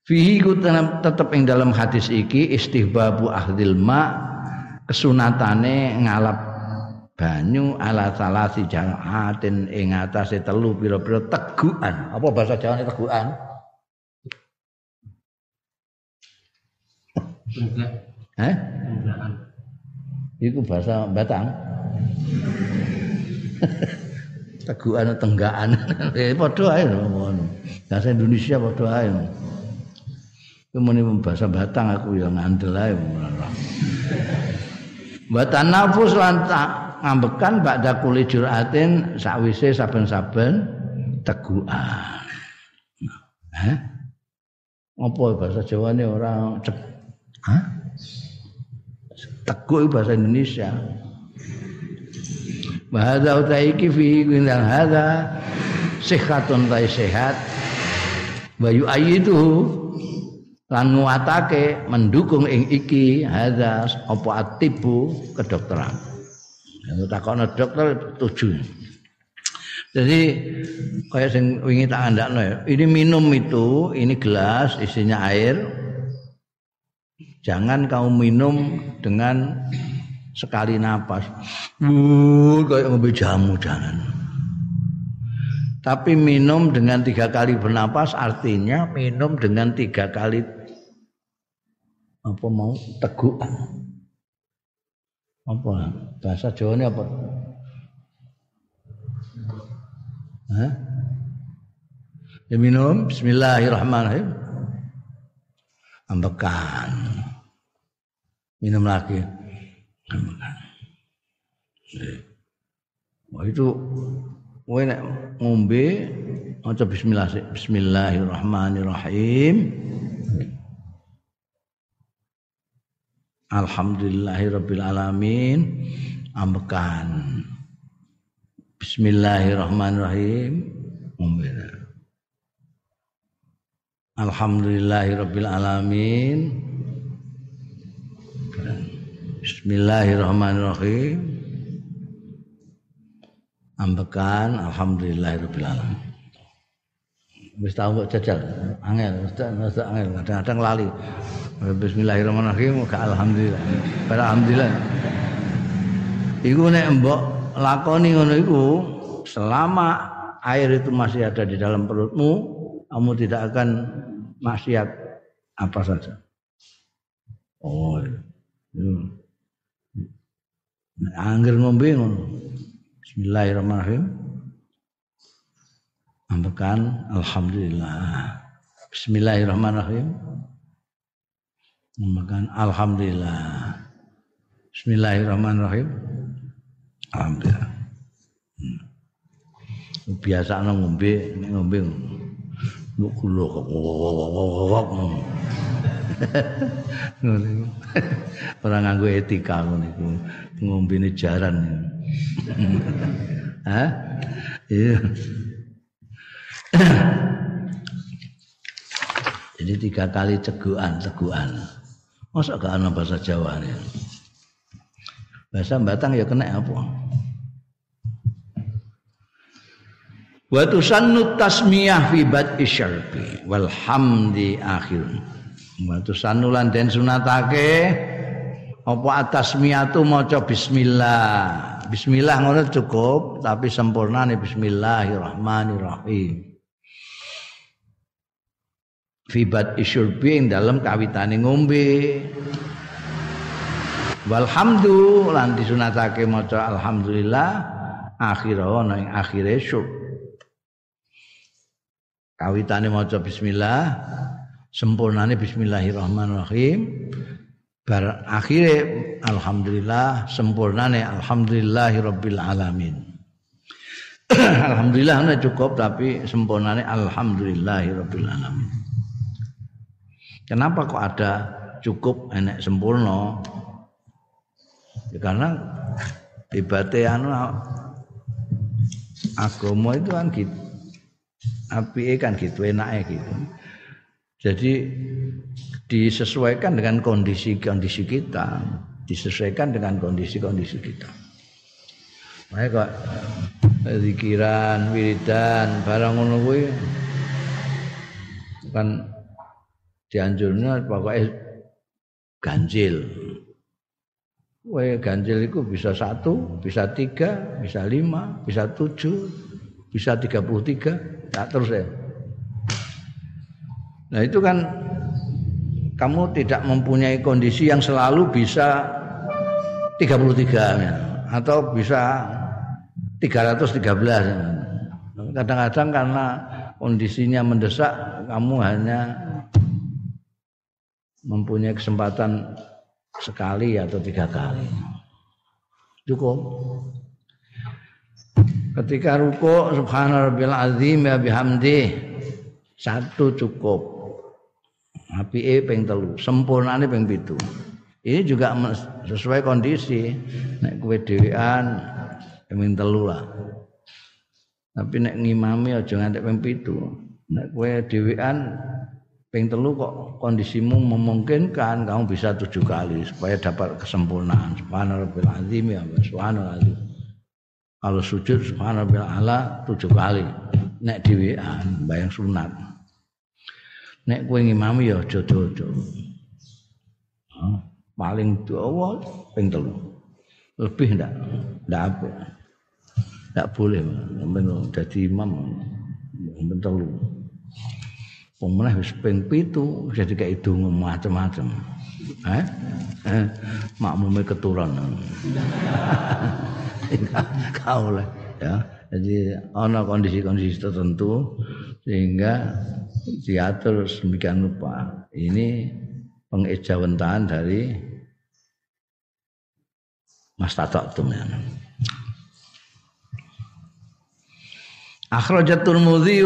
Speaker 1: Fihi ku tetep ing dalam hadis iki istihbabu ahdil ma kesunatane ngalap banyu ala salasi jamaatin ing atase telu pira-pira tegukan. Apa bahasa Jawane tegukan? Eh? Iku bahasa Batang. tegukan tenggaan. Eh padha ae ngono. Bahasa Indonesia padha ae. Kemudian bahasa Batang aku yang ngandel ae Wa tanafus lan ngambekan ba'da kuli juratin sakwise saben-saben teguhan. Hah? Apa bahasa Jawa ini orang cek Hah? Teguh bahasa Indonesia. Bahasa utai iki fi dan hadza sihatun tai sehat wa yu'ayyiduhu lan nguatake mendukung ing iki hadza apa atibu kedokteran. Ya takono dokter tujuh. Jadi kayak sing wingi tak andakno ya. Ini minum itu, ini gelas isinya air. Jangan kau minum dengan sekali napas. Uh, kayak ngombe jamu jangan. Tapi minum dengan tiga kali bernapas artinya minum dengan tiga kali apa mau tegukan apa? Bahasa Jawa ini apa? Hah? Ya minum. Bismillahirrahmanirrahim. Ambekan. Minum lagi. Ambekan. Wah itu kowe nek ngombe maca bismillah Bismillahirrahmanirrahim Alhamdulillahirabbil alamin ambekan. Bismillahirrahmanirrahim. Alhamdulillahirabbil alamin Bismillahirrahmanirrahim. Ambekan. Alhamdulillahirabbil alamin wis tau kok jajal angel wis angel kadang-kadang lali Bismillahirrahmanirrahim ke alhamdulillah. Alhamdulillah. Iku nek mbok lakoni ngono iku selama air itu masih ada di dalam perutmu, kamu tidak akan maksiat apa saja. Oh. Hmm. Angger ngombe ngono. Bismillahirrahmanirrahim. Ambekan alhamdulillah. Bismillahirrahmanirrahim. Makan alhamdulillah. Bismillahirrahmanirrahim. Alhamdulillah. Hmm. Biasa nang ngombe, ngombe. Kula kok Ora nganggo etika ngono iku. Ngombene jaran. Hah? Iya. Jadi tiga kali ceguan, ceguan. Masa gak ana bahasa Jawa nih. Bahasa Batang ya kena apa? Wa tusannu tasmiyah fi bad'i syarbi wal hamdi akhir. Wa tusannu lan sunatake apa atasmiyatu maca bismillah. Bismillah ngono cukup tapi sempurna nih bismillahirrahmanirrahim fibat isyurbi ing dalam kawitane ngombe. Walhamdu lan disunatake maca alhamdulillah akhirah ana ing akhire syurb kawitane maca bismillah sempurnane bismillahirrahmanirrahim. Bar akhire alhamdulillah sempurnane alhamdulillahirabbil alamin alhamdulillah cukup tapi sempurnane alhamdulillahirabbil alamin Kenapa kok ada cukup enek sempurna? Ya karena ibadah anu agama itu kan gitu. Api kan gitu enaknya gitu. Jadi disesuaikan dengan kondisi-kondisi kita, disesuaikan dengan kondisi-kondisi kita. Makanya kok zikiran, wiridan, barang ngono kan dianjurnya pokoknya ganjil. Wae ganjil itu bisa satu, bisa tiga, bisa lima, bisa tujuh, bisa tiga puluh tiga, tak terus ya. Nah itu kan kamu tidak mempunyai kondisi yang selalu bisa 33 ya, atau bisa 313. Kadang-kadang karena kondisinya mendesak kamu hanya mempunyai kesempatan sekali atau tiga kali. Cukup. Ketika ruko subhanallah azim ya bihamdi satu cukup. Api e peng telu, sempurnane peng pitu. Ini juga sesuai kondisi. Nek kue dewean peng telu lah. Tapi nek ngimami aja ngantek peng pitu. Nek kue dewean ping telu kok kondisimu memungkinkan kamu bisa tujuh kali supaya dapat kesempurnaan. Subhanallah azim ya subhanallah kalau sujud subhanallah ala tujuh kali. Nek dhewean bayang sunat. Nek kowe ngimami ya aja-aja paling dawa ping telu. Lebih ndak? Ndak apa ndak boleh men dadi imam men telu Pemenah wis ping pitu jadi kayak itu macam-macam. Eh? eh makmume. Kau lah ya. Jadi ana kondisi-kondisi tertentu sehingga diatur sedemikian rupa. Ini pengejawentahan dari Mas Tatok ya. Akhrajat Tirmidzi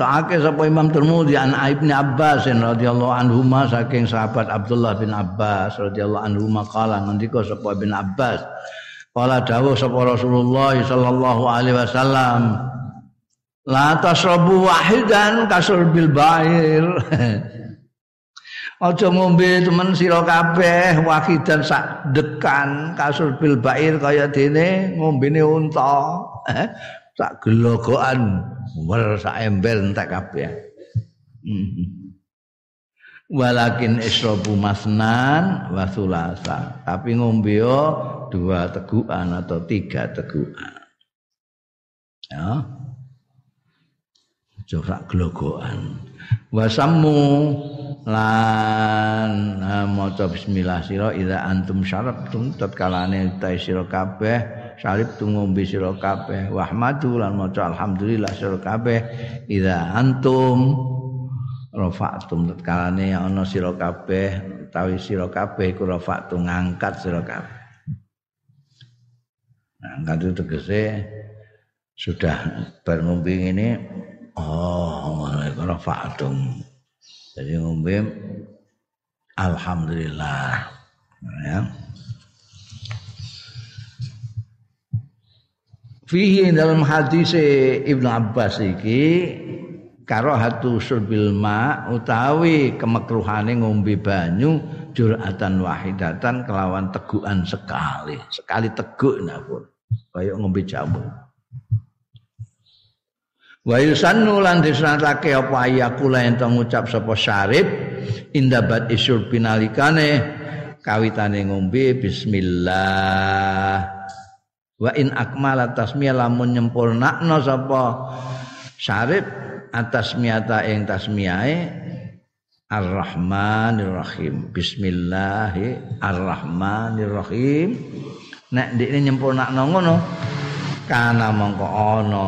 Speaker 1: ta'ake sapa Imam Tirmidzi an Ibnu Abbas radhiyallahu anhu saking sahabat Abdullah bin Abbas radhiyallahu anhu qala ngendika sapa bin Abbas qala dawuh sapa Rasulullah sallallahu alaihi wasallam la tasrabu wahidan kasur bil bair. Aja ngombe temen sira kabeh wahidan sak dekan kasur bil bair kaya dene ngombene unta sak gelogokan wer sak ember entek kabeh. Hmm. walakin isrobu masnan wa sulasa tapi ngombe dua tegukan atau tiga tegukan. Ya. Coba gelogokan wasammu lan maca bismillah sira ida antum syarabtum tatkalane ta sira kabeh syarib tu ngombe sira kabeh. Wahmadu lan maca alhamdulillah sira kabeh. Idza antum rafa'tum tatkalane ana sira kabeh utawi sira kabeh iku rafa'tum ngangkat sira kabeh. Ngangkat itu tegese sudah berngombe ini oh rafa'tum. Jadi ngombe alhamdulillah. Ya fihi dalam hadis Ibnu Abbas iki karahatu surbil ma utawi kemekruhane ngombe banyu juratan wahidatan kelawan tegukan sekali sekali teguk nabur kaya ngombe jamu. Wa yusannu lan disunatake apa ayakula ento ngucap sapa syarib indabat isyur pinalikane kawitane ngombe bismillah wa in akmala tasmiyah lamun nyempurnakno sapa syarif atas miyata ing tasmiyahe Ar-Rahmanir-Rahim. Bismillahirrahmanirrahim. Nek ndekne nyempurnakno ngono, kana mongko ana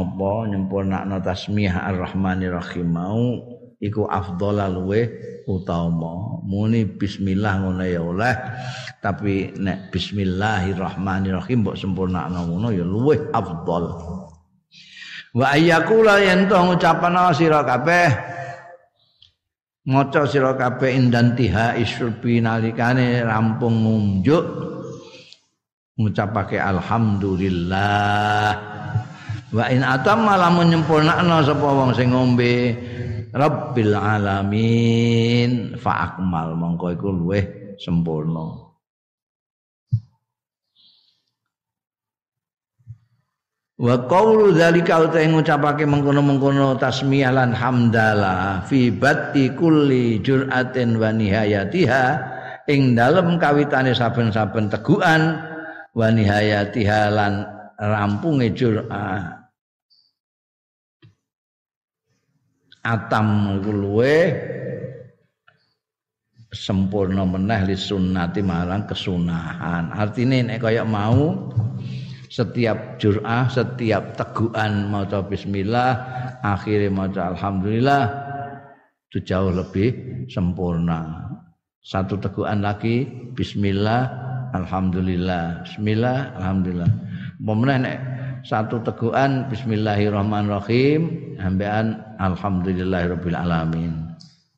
Speaker 1: apa nyempurnakno tasmiyah Ar-Rahmanir-Rahim mau iku afdhalal luwe utama. Muni bismillah ngono ya oleh. Tapi nek bismillahirrahmanirrahim mbok sempurnakno ngono ya luwih afdal wa ayyakula yen to ngucapan sira kabeh maca sira kabeh indantiha isurbi nalikane rampung ngunjuk ngucapake alhamdulillah. Wa in atam malah menyempurnakno sapa wong sing ngombe rabbil alamin. Fa akmal mongko iku luweh sempurna. Wa qaulu dzalika uta ngucapake mengkono-mengkono tasmiyah lan hamdalah fi batti kulli jur'atin wa nihayatiha ing dalem kawitane saben-saben tegukan wa nihayatiha lan rampunge jur'ah atam iku luwe sempurna meneh li sunnati marang kesunahan artine nek kaya mau setiap jur'ah, setiap teguhan maca bismillah, akhirnya maca alhamdulillah itu jauh lebih sempurna. Satu teguhan lagi bismillah, alhamdulillah. Bismillah, alhamdulillah. Pemenang satu teguhan bismillahirrahmanirrahim, ambean alhamdulillahirabbil alamin.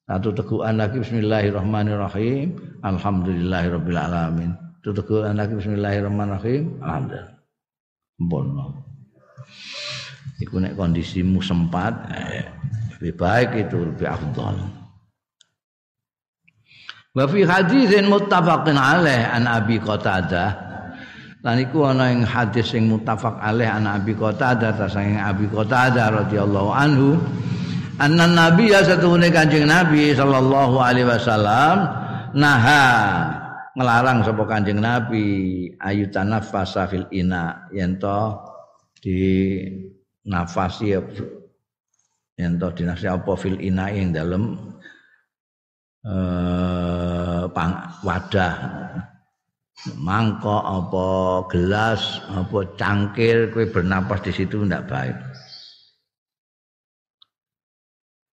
Speaker 1: Satu teguhan lagi bismillahirrahmanirrahim, alhamdulillahirabbil alamin. Satu teguhan lagi bismillahirrahmanirrahim, alhamdulillah sempurna. Iku nek kondisimu sempat eh, lebih baik itu lebih afdal. Wa fi haditsin muttafaqin alaih an Abi Qatadah lan iku ana ing hadis sing muttafaq alaih an Abi Qatadah ta saking Abi Qatadah radhiyallahu anhu anna nabi ya satune kanjeng nabi sallallahu alaihi wasallam naha ngelarang sapa Kanjeng Nabi ayu tanaffasa fil ina yen to di nafasi yen to dinafasi apa fil ina ing dalem eh pang, wadah mangkok apa gelas apa cangkir kowe bernapas di situ ndak baik.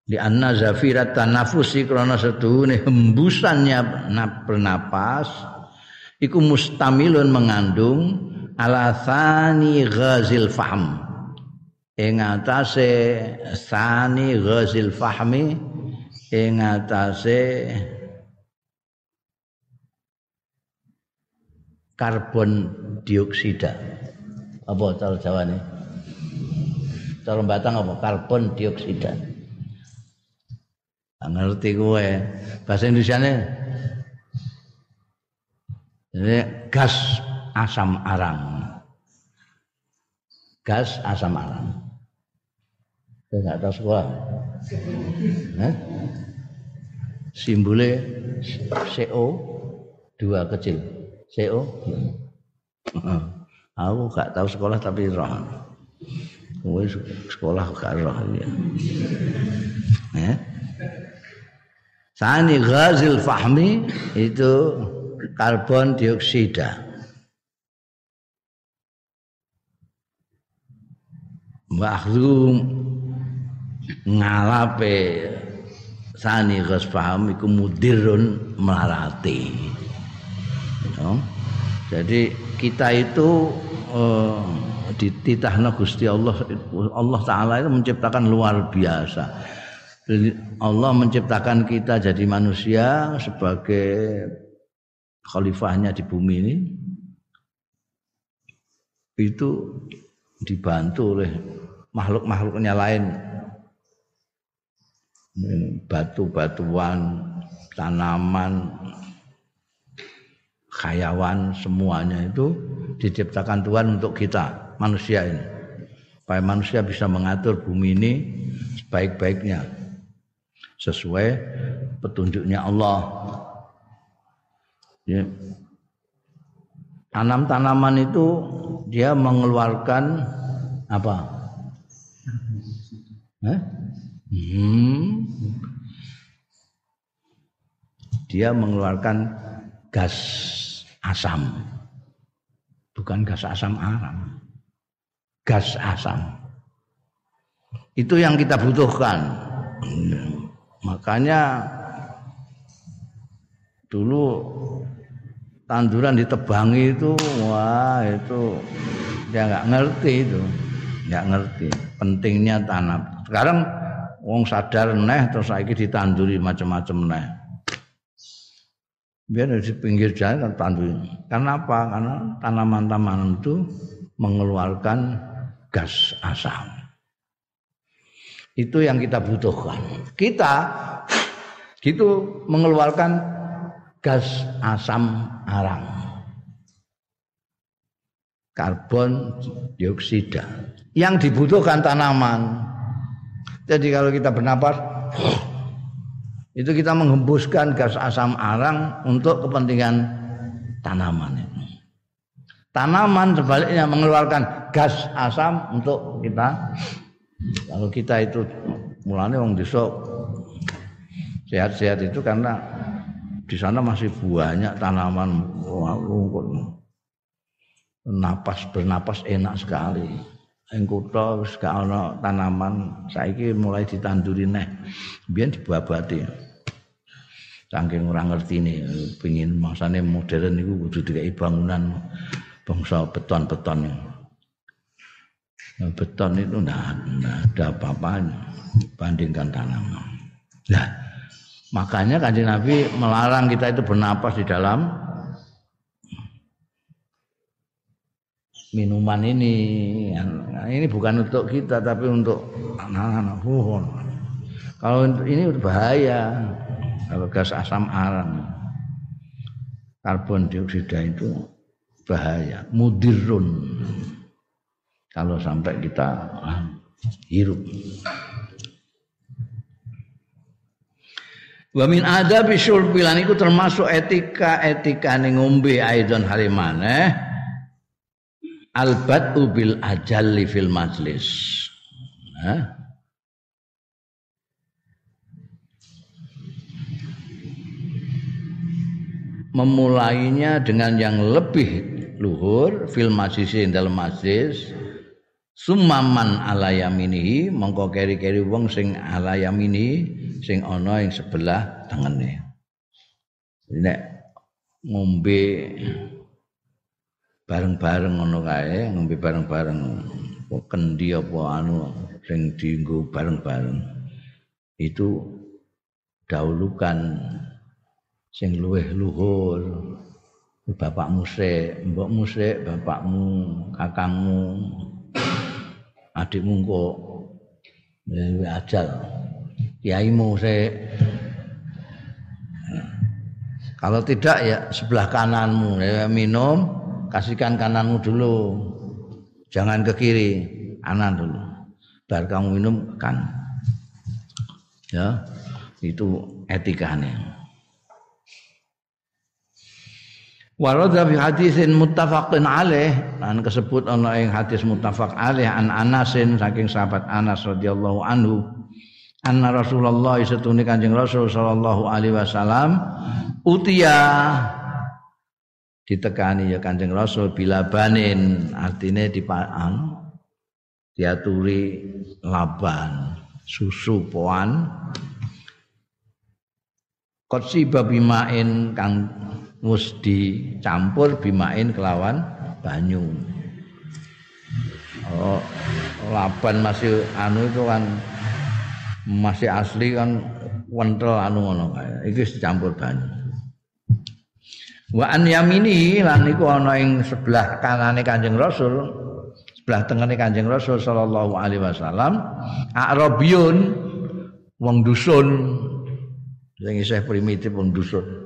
Speaker 1: Di anna zafirat tanafusi krana seduhune hembusannya bernapas iku mustamilun mengandung alasani ghazil fahm ing atase sani ghazil fahmi ing atase karbon dioksida apa cara jawane cara batang apa karbon dioksida ngerti kowe. Bahasa Indonesiane ini gas asam arang. Gas asam arang. Saya nggak tahu sekolah. Eh? Simbole CO dua kecil. CO. Aku gak tahu sekolah tapi roh. Kowe sekolah gak roh ya. Sani ghazil fahmi itu karbon dioksida. Mahrum ngalape sani ghaz faham iku mudirun melarati. You Jadi kita itu uh, Gusti Allah Allah taala itu menciptakan luar biasa. Allah menciptakan kita jadi manusia sebagai khalifahnya di bumi ini. Itu dibantu oleh makhluk-makhluknya lain. Batu-batuan tanaman khayawan semuanya itu diciptakan Tuhan untuk kita manusia ini supaya manusia bisa mengatur bumi ini sebaik-baiknya sesuai petunjuknya Allah. Ya. Tanam-tanaman itu dia mengeluarkan apa? Eh? Hmm. Dia mengeluarkan gas asam. Bukan gas asam aram. Gas asam. Itu yang kita butuhkan. Makanya dulu tanduran ditebangi itu wah itu dia nggak ngerti itu nggak ngerti pentingnya tanam sekarang wong sadar neh terus lagi ditanduri macam-macam neh biar di pinggir jalan tanduri karena apa karena tanaman-tanaman itu mengeluarkan gas asam. Itu yang kita butuhkan. Kita gitu mengeluarkan gas asam arang. Karbon dioksida yang dibutuhkan tanaman. Jadi kalau kita bernapas itu kita menghembuskan gas asam arang untuk kepentingan tanaman. Tanaman sebaliknya mengeluarkan gas asam untuk kita kalau kita itu mulanya wong desa sehat-sehat itu karena di sana masih banyak tanaman rumput. Napas bernapas enak sekali. Ing kutha gak ana tanaman, saiki mulai ditanduri neh. Biyen dibabati. Saking ora ngertine pengin masane modern niku kudu dikai bangunan bangsa beton-beton. beton itu enggak, ada apa-apanya bandingkan tanaman. Nah, makanya kanjeng Nabi melarang kita itu bernapas di dalam minuman ini. Ini bukan untuk kita tapi untuk anak-anak. Kalau ini bahaya. Kalau gas asam arang, karbon dioksida itu bahaya, mudirun kalau sampai kita ah, hirup. Wa min adabi syurbilan itu termasuk etika-etika ning ngombe aidon harimane albat bil ajalli fil majlis. Memulainya dengan yang lebih luhur fil majlis dalam majlis sumaman ala yaminihi mongko keri-keri wong sing ala yamini sing ana ing sebelah tengene. Nek ngombe bareng-bareng ngono kae ngombe bareng-bareng kendi apa anu sing dienggo bareng-bareng itu dahulukan sing luweh luhur. Bapakmu sik mbokmu sik bapakmu kakangmu adikmu kok. Ajal. Kiaimu saya kalau tidak ya sebelah kananmu. Ya minum kasihkan kananmu dulu. Jangan ke kiri kanan dulu. Biar kamu minum kan. Ya itu etikanya Warada fi hadisin muttafaqin alaih. Lan kesebut ana ing hadis muttafaq alaih an Anasin saking sahabat Anas radhiyallahu anhu. Anna Rasulullah setune Kanjeng Rasul sallallahu alaihi wasallam utia ditekani ya Kanjeng Rasul bila banin. Artinya dipaan diaturi laban susu poan. Kotsi babimain kang mus dicampur bimain kelawan banyu. Oh, laban masih anu itu kan masih asli kan wentel anu ngono kae. Iki dicampur banyu. Wa an yamini lan iku ana ing sebelah kanane Kanjeng Rasul, sebelah tengene Kanjeng Rasul sallallahu alaihi wasallam, Arabiyun wong dusun sing isih primitif wong dusun.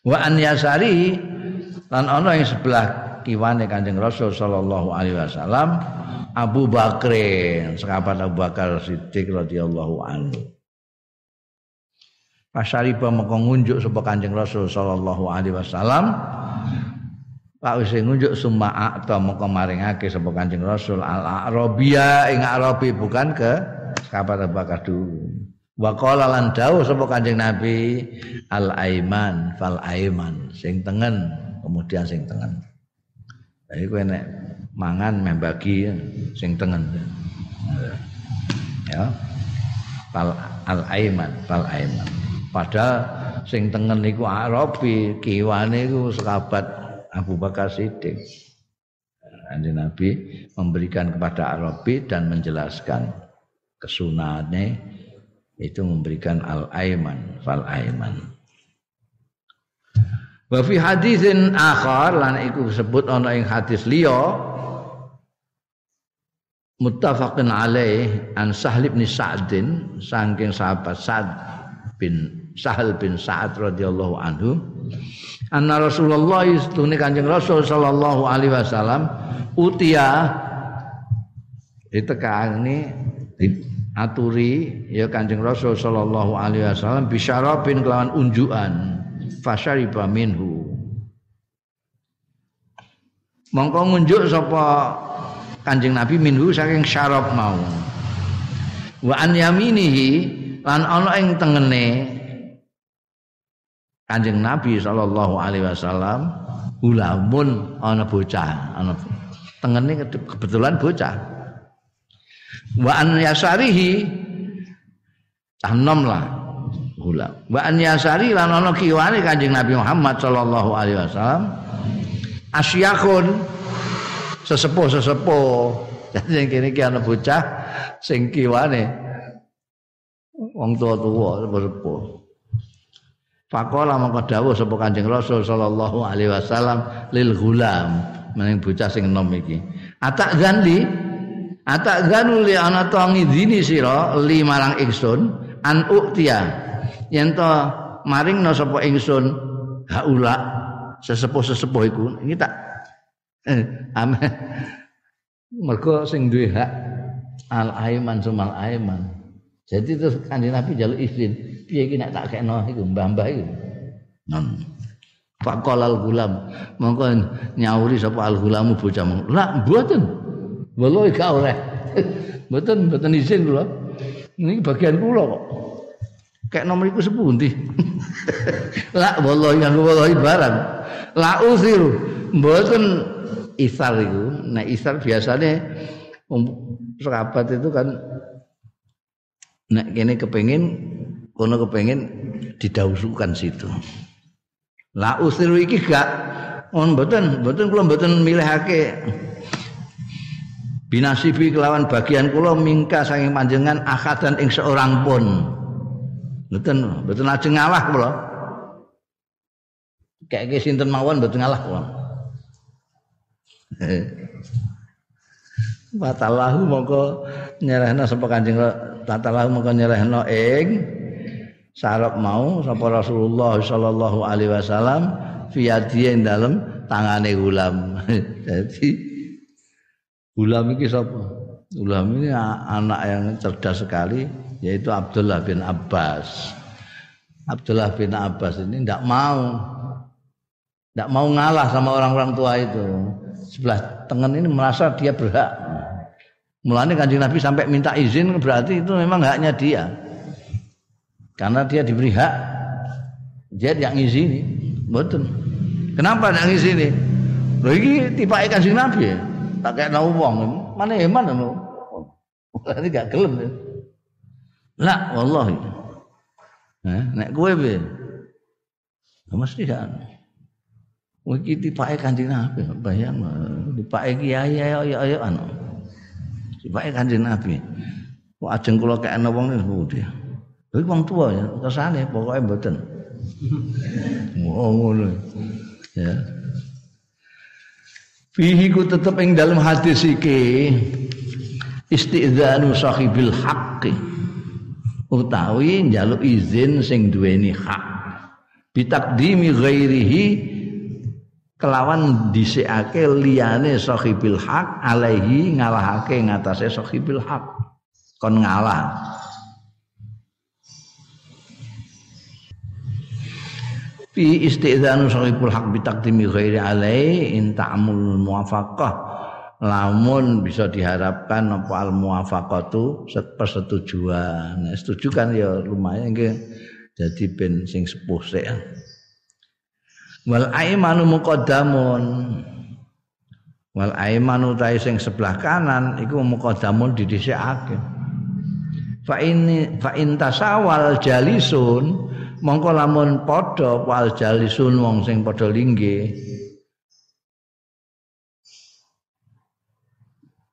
Speaker 1: Wa an yasari lan ana ing sebelah kiwane Kanjeng Rasul sallallahu alaihi wasallam Abu Bakrin, sahabat Abu Bakar Siddiq radhiyallahu anhu. Pasariba mengko ngunjuk sapa Kanjeng Rasul sallallahu alaihi wasallam Pak wis ngunjuk summa atau mengko maringake sapa Kanjeng Rasul al-Arabia ing Arabi bukan ke sahabat Abu Bakar dulu. Wa qala lan dawuh sapa Kanjeng Nabi al aiman fal aiman sing tengen kemudian sing tengen. Jadi kowe nek mangan membagi sing tengen. Ya. Fal al aiman fal aiman. Padahal sing tengen niku Arabi, kiwane iku sahabat Abu Bakar Siddiq. Kanjeng Nabi memberikan kepada Arabi dan menjelaskan kesunahane itu memberikan al-aiman fal aiman wa fi hadisin akhar lan iku disebut ana ing hadis liya muttafaqun alaih an Sahal bin Sa'din saking sahabat Sa'd bin Sahal bin Sa'ad radhiyallahu anhu anna Rasulullah istune Kanjeng Rasul sallallahu alaihi wasallam utia ditekani aturi ya Kanjeng Rasul sallallahu alaihi wasallam bisyarabin kelawan unjukan. Fasyariba minhu. Mongko ngunjuk sapa Kanjeng Nabi minhu saking syarab mau. Wa an yaminihi lan ana ing tengene Kanjeng Nabi sallallahu alaihi wasallam ulamun ana bocah ana tengene kebetulan bocah wa an yasarihi. Canom lah gula. Wa an yasari lan ana kiwane Kanjeng Nabi Muhammad sallallahu alaihi wasallam. Asyakun sesepuh-sesepuh. Jadi yang kini ki ana bocah sing kiwane wong tua-tua sepuh-sepuh Fakola mongko dawuh sapa Kanjeng Rasul sallallahu alaihi wasallam lil gulam maning bocah sing enom iki. Atak gandi atak ganu li ana to ngidini sira li marang ingsun an uktia yen to maringna sapa ingsun haula sesepuh-sesepuh iku iki tak eh, mergo sing duwe hak al aiman sumal aiman jadi terus kanjeng Nabi jaluk izin, piye iki nek tak kekno iku mbah-mbah iku. Non. Faqala al-gulam, mongko nyauri sapa al-gulamu bocah mong. Lah mboten. Wallahi gak oleh. mboten mboten izin kula. Ini bagian kula kok. Kayak nomor iku sepundi. lah wallahi yang wallahi barang. La usiru. Mboten isar iku. Nah isar biasanya um, sahabat itu kan Nek kene kepengin kono kepengin didausukan situ. La usiru iki gak on mboten, mboten kula mboten milihake binasibi kelawan bagian kula mingka saking panjenengan akadan ing seorang pun. Mboten, mboten ajeng ngalah kula. Kayak sinten mawon mboten ngalah kula. Watalahu mongko nyerahna sapa Kanjeng tatalah mongko nyerahno ing sarap mau sapa Rasulullah sallallahu alaihi wasallam fi dalem tangane gulam. Jadi gulam iki sapa? Gulam ini anak yang cerdas sekali yaitu Abdullah bin Abbas. Abdullah bin Abbas ini tidak mau tidak mau ngalah sama orang-orang tua itu. Sebelah tengen ini merasa dia berhak Mulanya kanjeng Nabi sampai minta izin berarti itu memang haknya dia. Karena dia diberi hak. Dia yang izini. Betul. Kenapa yang izini? Loh ini tipe kanjeng Nabi ya. Tak kayak nau wong. Mana eman ya, lo? Ini gak gelem. Ya. Lah wallahi. Eh, nek kowe piye? Mesti kan. Iki tipake Kanjeng Nabi, bayang tipake kiai ayo ayo ayo anu. Sipake Kanjeng Nabi. Kok ajeng kula kekne wong niku pundi. Lha wong tua ya, kesane pokoke mboten. Oh ngono. Ya. Fihi ku tetep ing dalam hadis iki istidzanu sahibil haqqi. Utawi njaluk izin sing duweni hak. Bitakdimi ghairihi kelawan dhisikake liyane sahibil hak alaihi ngalahake ngatasé sahibil hak. Kon ngalah fi istizanu sahibul hak bitakdimi ghairi alaihi in ta'mul muwafaqah. Lamun bisa diharapkan apa al muwafaqatu persetujuan nah, setuju kan? Ya lumayan nggih. Jadi ben sing sepuh sik. Wal aimanu muqaddamun. Wal aimanu ta sing sebelah kanan iku muqaddamun didhisikake. Fa ini fa intasawal jalisun mongko lamun padha wal jalisun wong sing padha lingge.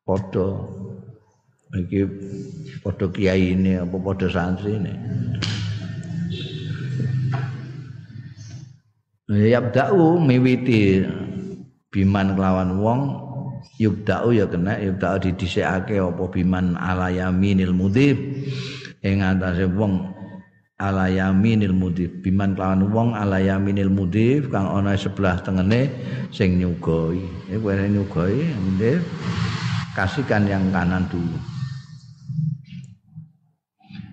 Speaker 1: Padha. Iki padha kiai apa padha santri ini Yabda'u miwiti biman kelawan wong. Yubda'u ya kena yubda'u didhisikake apa biman ala yaminil mudhib. Ing atase wong ala yaminil mudhib biman kelawan wong ala yaminil mudhib kang ana sebelah tengene sing nyugoi iku nyugoi mudhib kasihkan yang kanan dulu.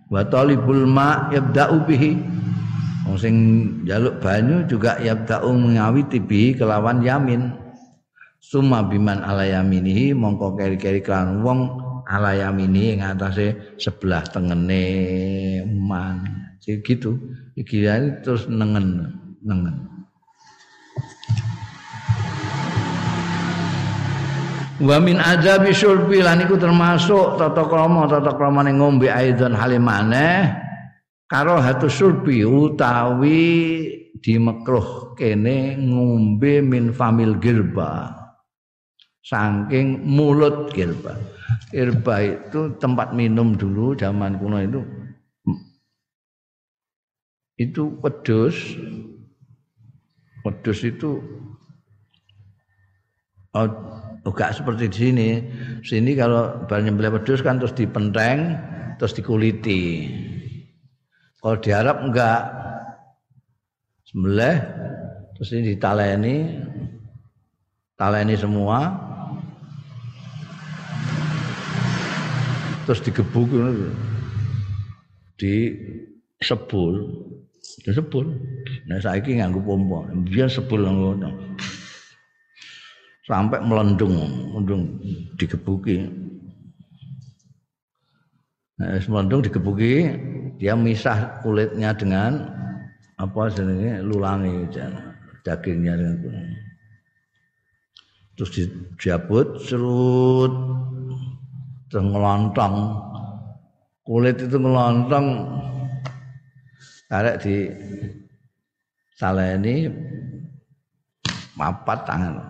Speaker 1: Wa talibul ma yabda'u bihi. Wong sing jaluk banyu juga yabda'u mengawiti bihi kelawan yamin. Summa biman ala yaminihi mongko keri-keri kan wong ala yamini ing atase sebelah tengene man gitu. Iki terus nengen nengen. Wa min azabi syurbi lan iku termasuk tata krama tata kramane ngombe aidon halimane karo hatu syurbi utawi dimekruh kene ngombe min famil girba. Saking mulut kirba. Kirba itu tempat minum dulu zaman kuno itu itu pedus pedus itu oh, enggak seperti di sini. Sini kalau nyembelih pedus kan terus dipenteng terus dikuliti. Kalau di Arab enggak. Sembelih terus ini ditaleni. Taleni semua. Terus digebuk di sebul di sebul nah saiki nganggo pompa. Biar sebul ngono. Sampai melendung melendung digebuki. Nah melendung digebuki dia misah kulitnya dengan apa jenenge? Lulangi dagingnya dengan terus dijabut serut terus ngelontong. Kulit itu ngelontong karek di saleni mapat tangan.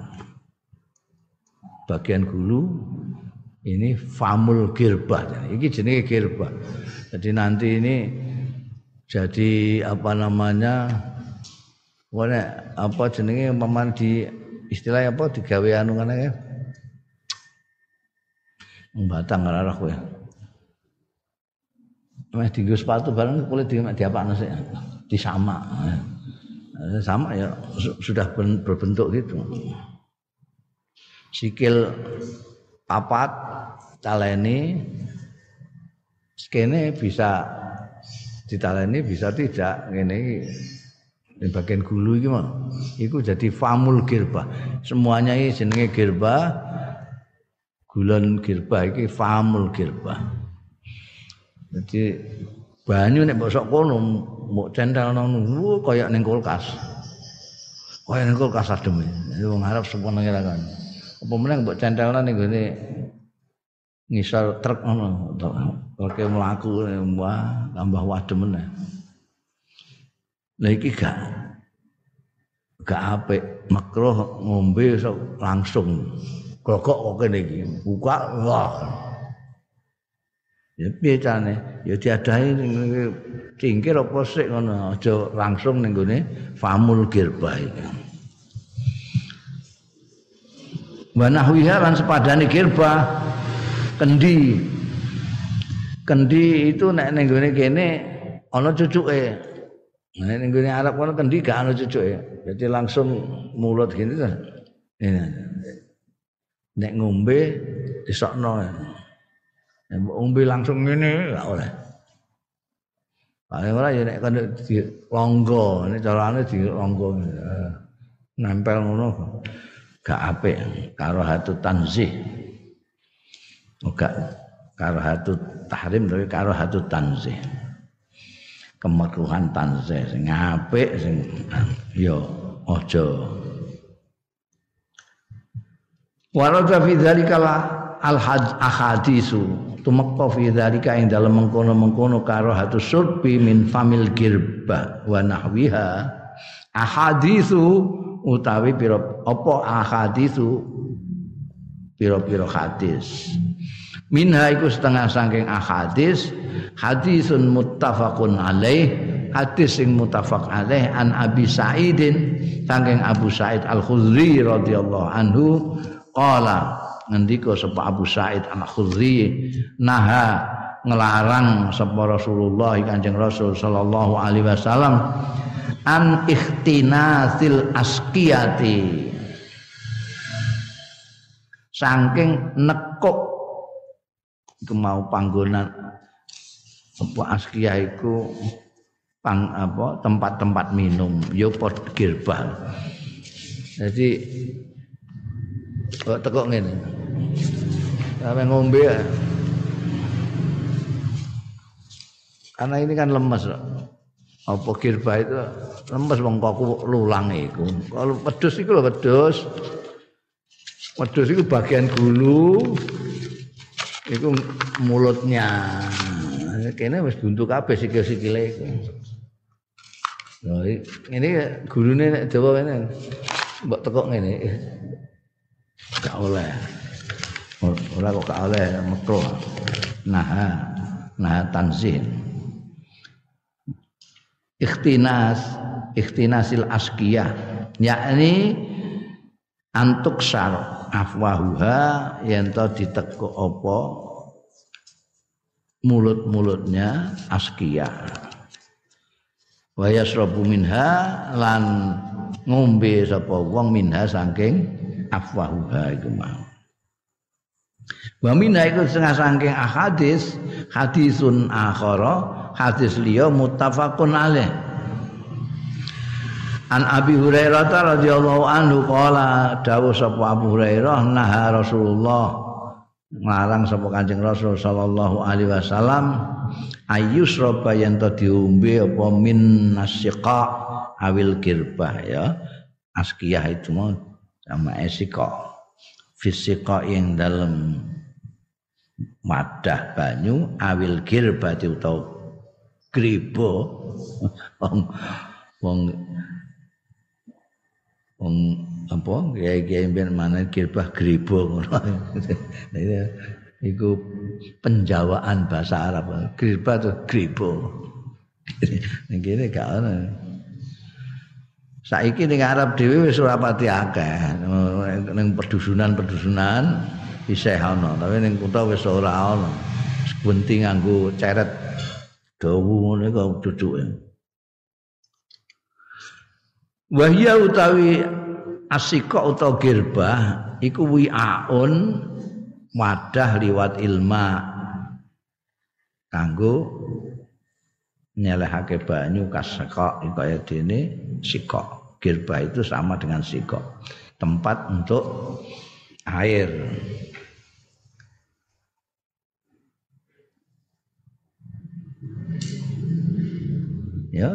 Speaker 1: Bagian gulu ini famul girbah ini jenis girbah jadi nanti ini jadi apa namanya Wone apa jenenge paman di istilah apa digawe anu ngene ya. Batang ora roh kowe. Meh dienggo sepatu barang kulit di diapakno sik. Disama. Eh, sama ya sudah berbentuk gitu. Sikil papat taleni skene bisa ditaleni bisa tidak ini di bagian gulu iki mah iku jadi famul girba semuanya ini jenenge girba Gulon girba iki famul girba. Jadi banyu nek mbok kono mbok centelno ngono kaya ning kulkas. Kaya ning kulkas adem. Wong Arab sepono kan. Apa meneh mbok centelno ning gone ngisor truk ngono. Oke mlaku wah tambah wadem meneh. Lah iki gak gak apik makruh ngombe langsung Glogok kok kene iki. Buka wah. Ya piye carane? Ya diadahi cingkir apa sik ngono, aja langsung ning gone famul girba iki. Wa nahwiha lan sepadane girba kendi. Kendi itu nek ning gone kene ana cucuke. Nek ning gone Arab kono kendi gak ana cucuke. Jadi langsung mulut gini kan. Nek ngombe disokno nek ngombe langsung ngene gak oleh Paling ora ya nek kan di longgo, nek carane di longgo nempel ngono gak apik karo hatu tanzih. Gak karo hatu tahrim tapi karo hatu tanzih. Kemakruhan tanzih sing apik sing ya aja Warada fi dzalika al ahadisu. Tumekka fi dzalika ing dalem mengkono-mengkono karo hatu surbi min famil girba wa nahwiha. Ahadisu utawi pira apa ahadisu? Pira-pira hadis. Minha iku setengah saking ahadis. Hadisun muttafaqun alaih. Hadis sing muttafaq alaih an Abi Sa'idin saking Abu Sa'id Al-Khudri radhiyallahu anhu. Qala ngendika sapa Abu Sa'id Al-Khudri naha ngelarang sapa Rasulullah Kanjeng Rasul sallallahu alaihi wasallam an ikhtinasil askiyati. Saking nekuk iku mau panggonan apa askia iku pang apa tempat-tempat minum yo pot girbal jadi kok tekok ngene? Sampe ngombe ya. Karena ini kan lemes apa kirba itu? Lemes wong kok lulang iku. Kalau wedhus iku lho wedhus. Wedhus iku bagian gulu. Iku mulutnya. Kene wis buntu kabeh sikil-sikile iku. Nah, ini gurune nek Jawa kene mbok tekok ngene. Gak oleh. Ora kok gak oleh makro. Nah, nah tanzih. Ikhtinas, ikhtinasil askiyah, yakni antuk sar afwahuha yang to ditekuk apa mulut-mulutnya askiyah wa yasrabu minha lan ngombe sapa wong minha saking afwahuha iku mau. Wa minha iku setengah saking ahadis hadisun akhara hadis liya muttafaqun alaih. An Abi Hurairah radhiyallahu anhu qala dawuh sapa Abu Hurairah naha Rasulullah. Nglarang sapa Kanjeng Rasul sallallahu alaihi wasallam ayus roba yang to diombe apa min nasiqa awil girbah ya. Askiyah itu mau sama esika fisika yang dalam wadah banyu awil girbah itu tau gribo wong wong wong apa gaya-gaya mana girbah gribo ngono iku penjawaan bahasa Arab. Gribo. Ning kene gak ono. Saiki ning Arab dhewe wis ora pati akeh. Ning perdusunan-perdusunan isih ana, tapi ning kutha wis ora ana. Sebenting nganggo ceret dawu ngene kok duduke. Wahya utawi asika utawa girbah iku wi'aun wadah liwat ilma kanggo nyelehake banyu kaseka kaya dene sikok. Girba itu sama dengan sikok. Tempat untuk air. Ya.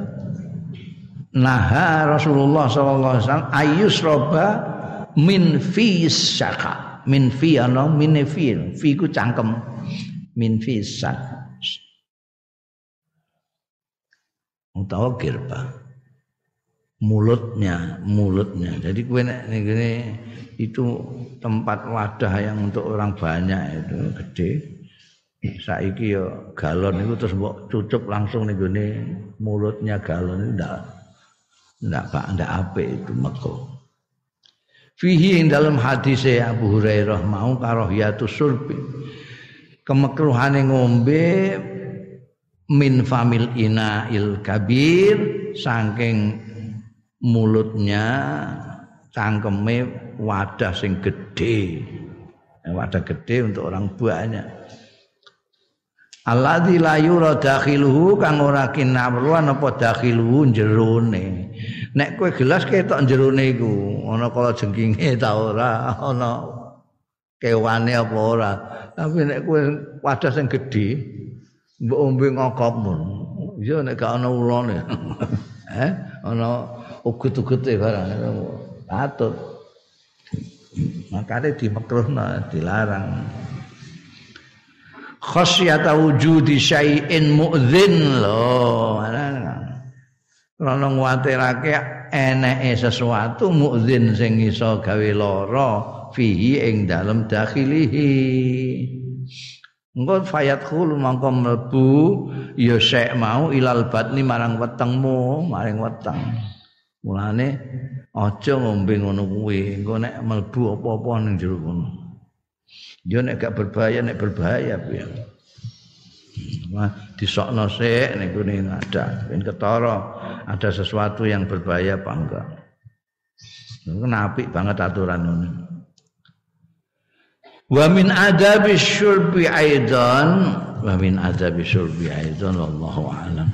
Speaker 1: Naha Rasulullah sallallahu alaihi wasallam ayus roba min fi syaka min fi ana min fi. Fi ku cangkem. Min fi sat utawa girba mulutnya mulutnya. Jadi kue ini itu tempat wadah yang untuk orang banyak itu gede. Saiki yo galon itu terus mbok cucup langsung nih gini mulutnya galon itu ndak ndak pak ndak ape itu meko. Fihi ing dalam hadis Abu Hurairah mau karahiyatu surbi. Kemekruhane ngombe min famil ina il kabir saking mulutnya cangkeme wadah sing gede. Wadah gede untuk orang banyak. Alladzi la yura dakhiluhu kang ora kinabruan apa dakhiluhu jerone. Nek kowe gelas ketok jerone iku, ana kala jengkinge ta ora, ana kewane apa ora. Tapi nek kowe wadah sing gedhe mbok ombe ngokopmu. Ya nek gak ana ulone. eh, ana ugut-ugute barang. Patut. Makanya dimakruhna, dilarang khasyata wujudi syai'in mu'dzin lho ana nguwatirake eneke sesuatu mu'dzin sing iso gawe lara fihi ing dalem dakhilihi engko fayat khul mangko mlebu ya sek mau ilal batni marang wetengmu maring weteng. Mulane aja ngombe ngono kuwi engko nek mlebu apa-apa ning jero kono. Yo nek gak berbahaya nek berbahaya piye Wah, disokno sik niku ada ben ketara ada sesuatu yang berbahaya apa enggak. Kenapa banget aturan ini. Wa min adabi syurbi aidan wa min adabi syurbi aidan wallahu a'lam.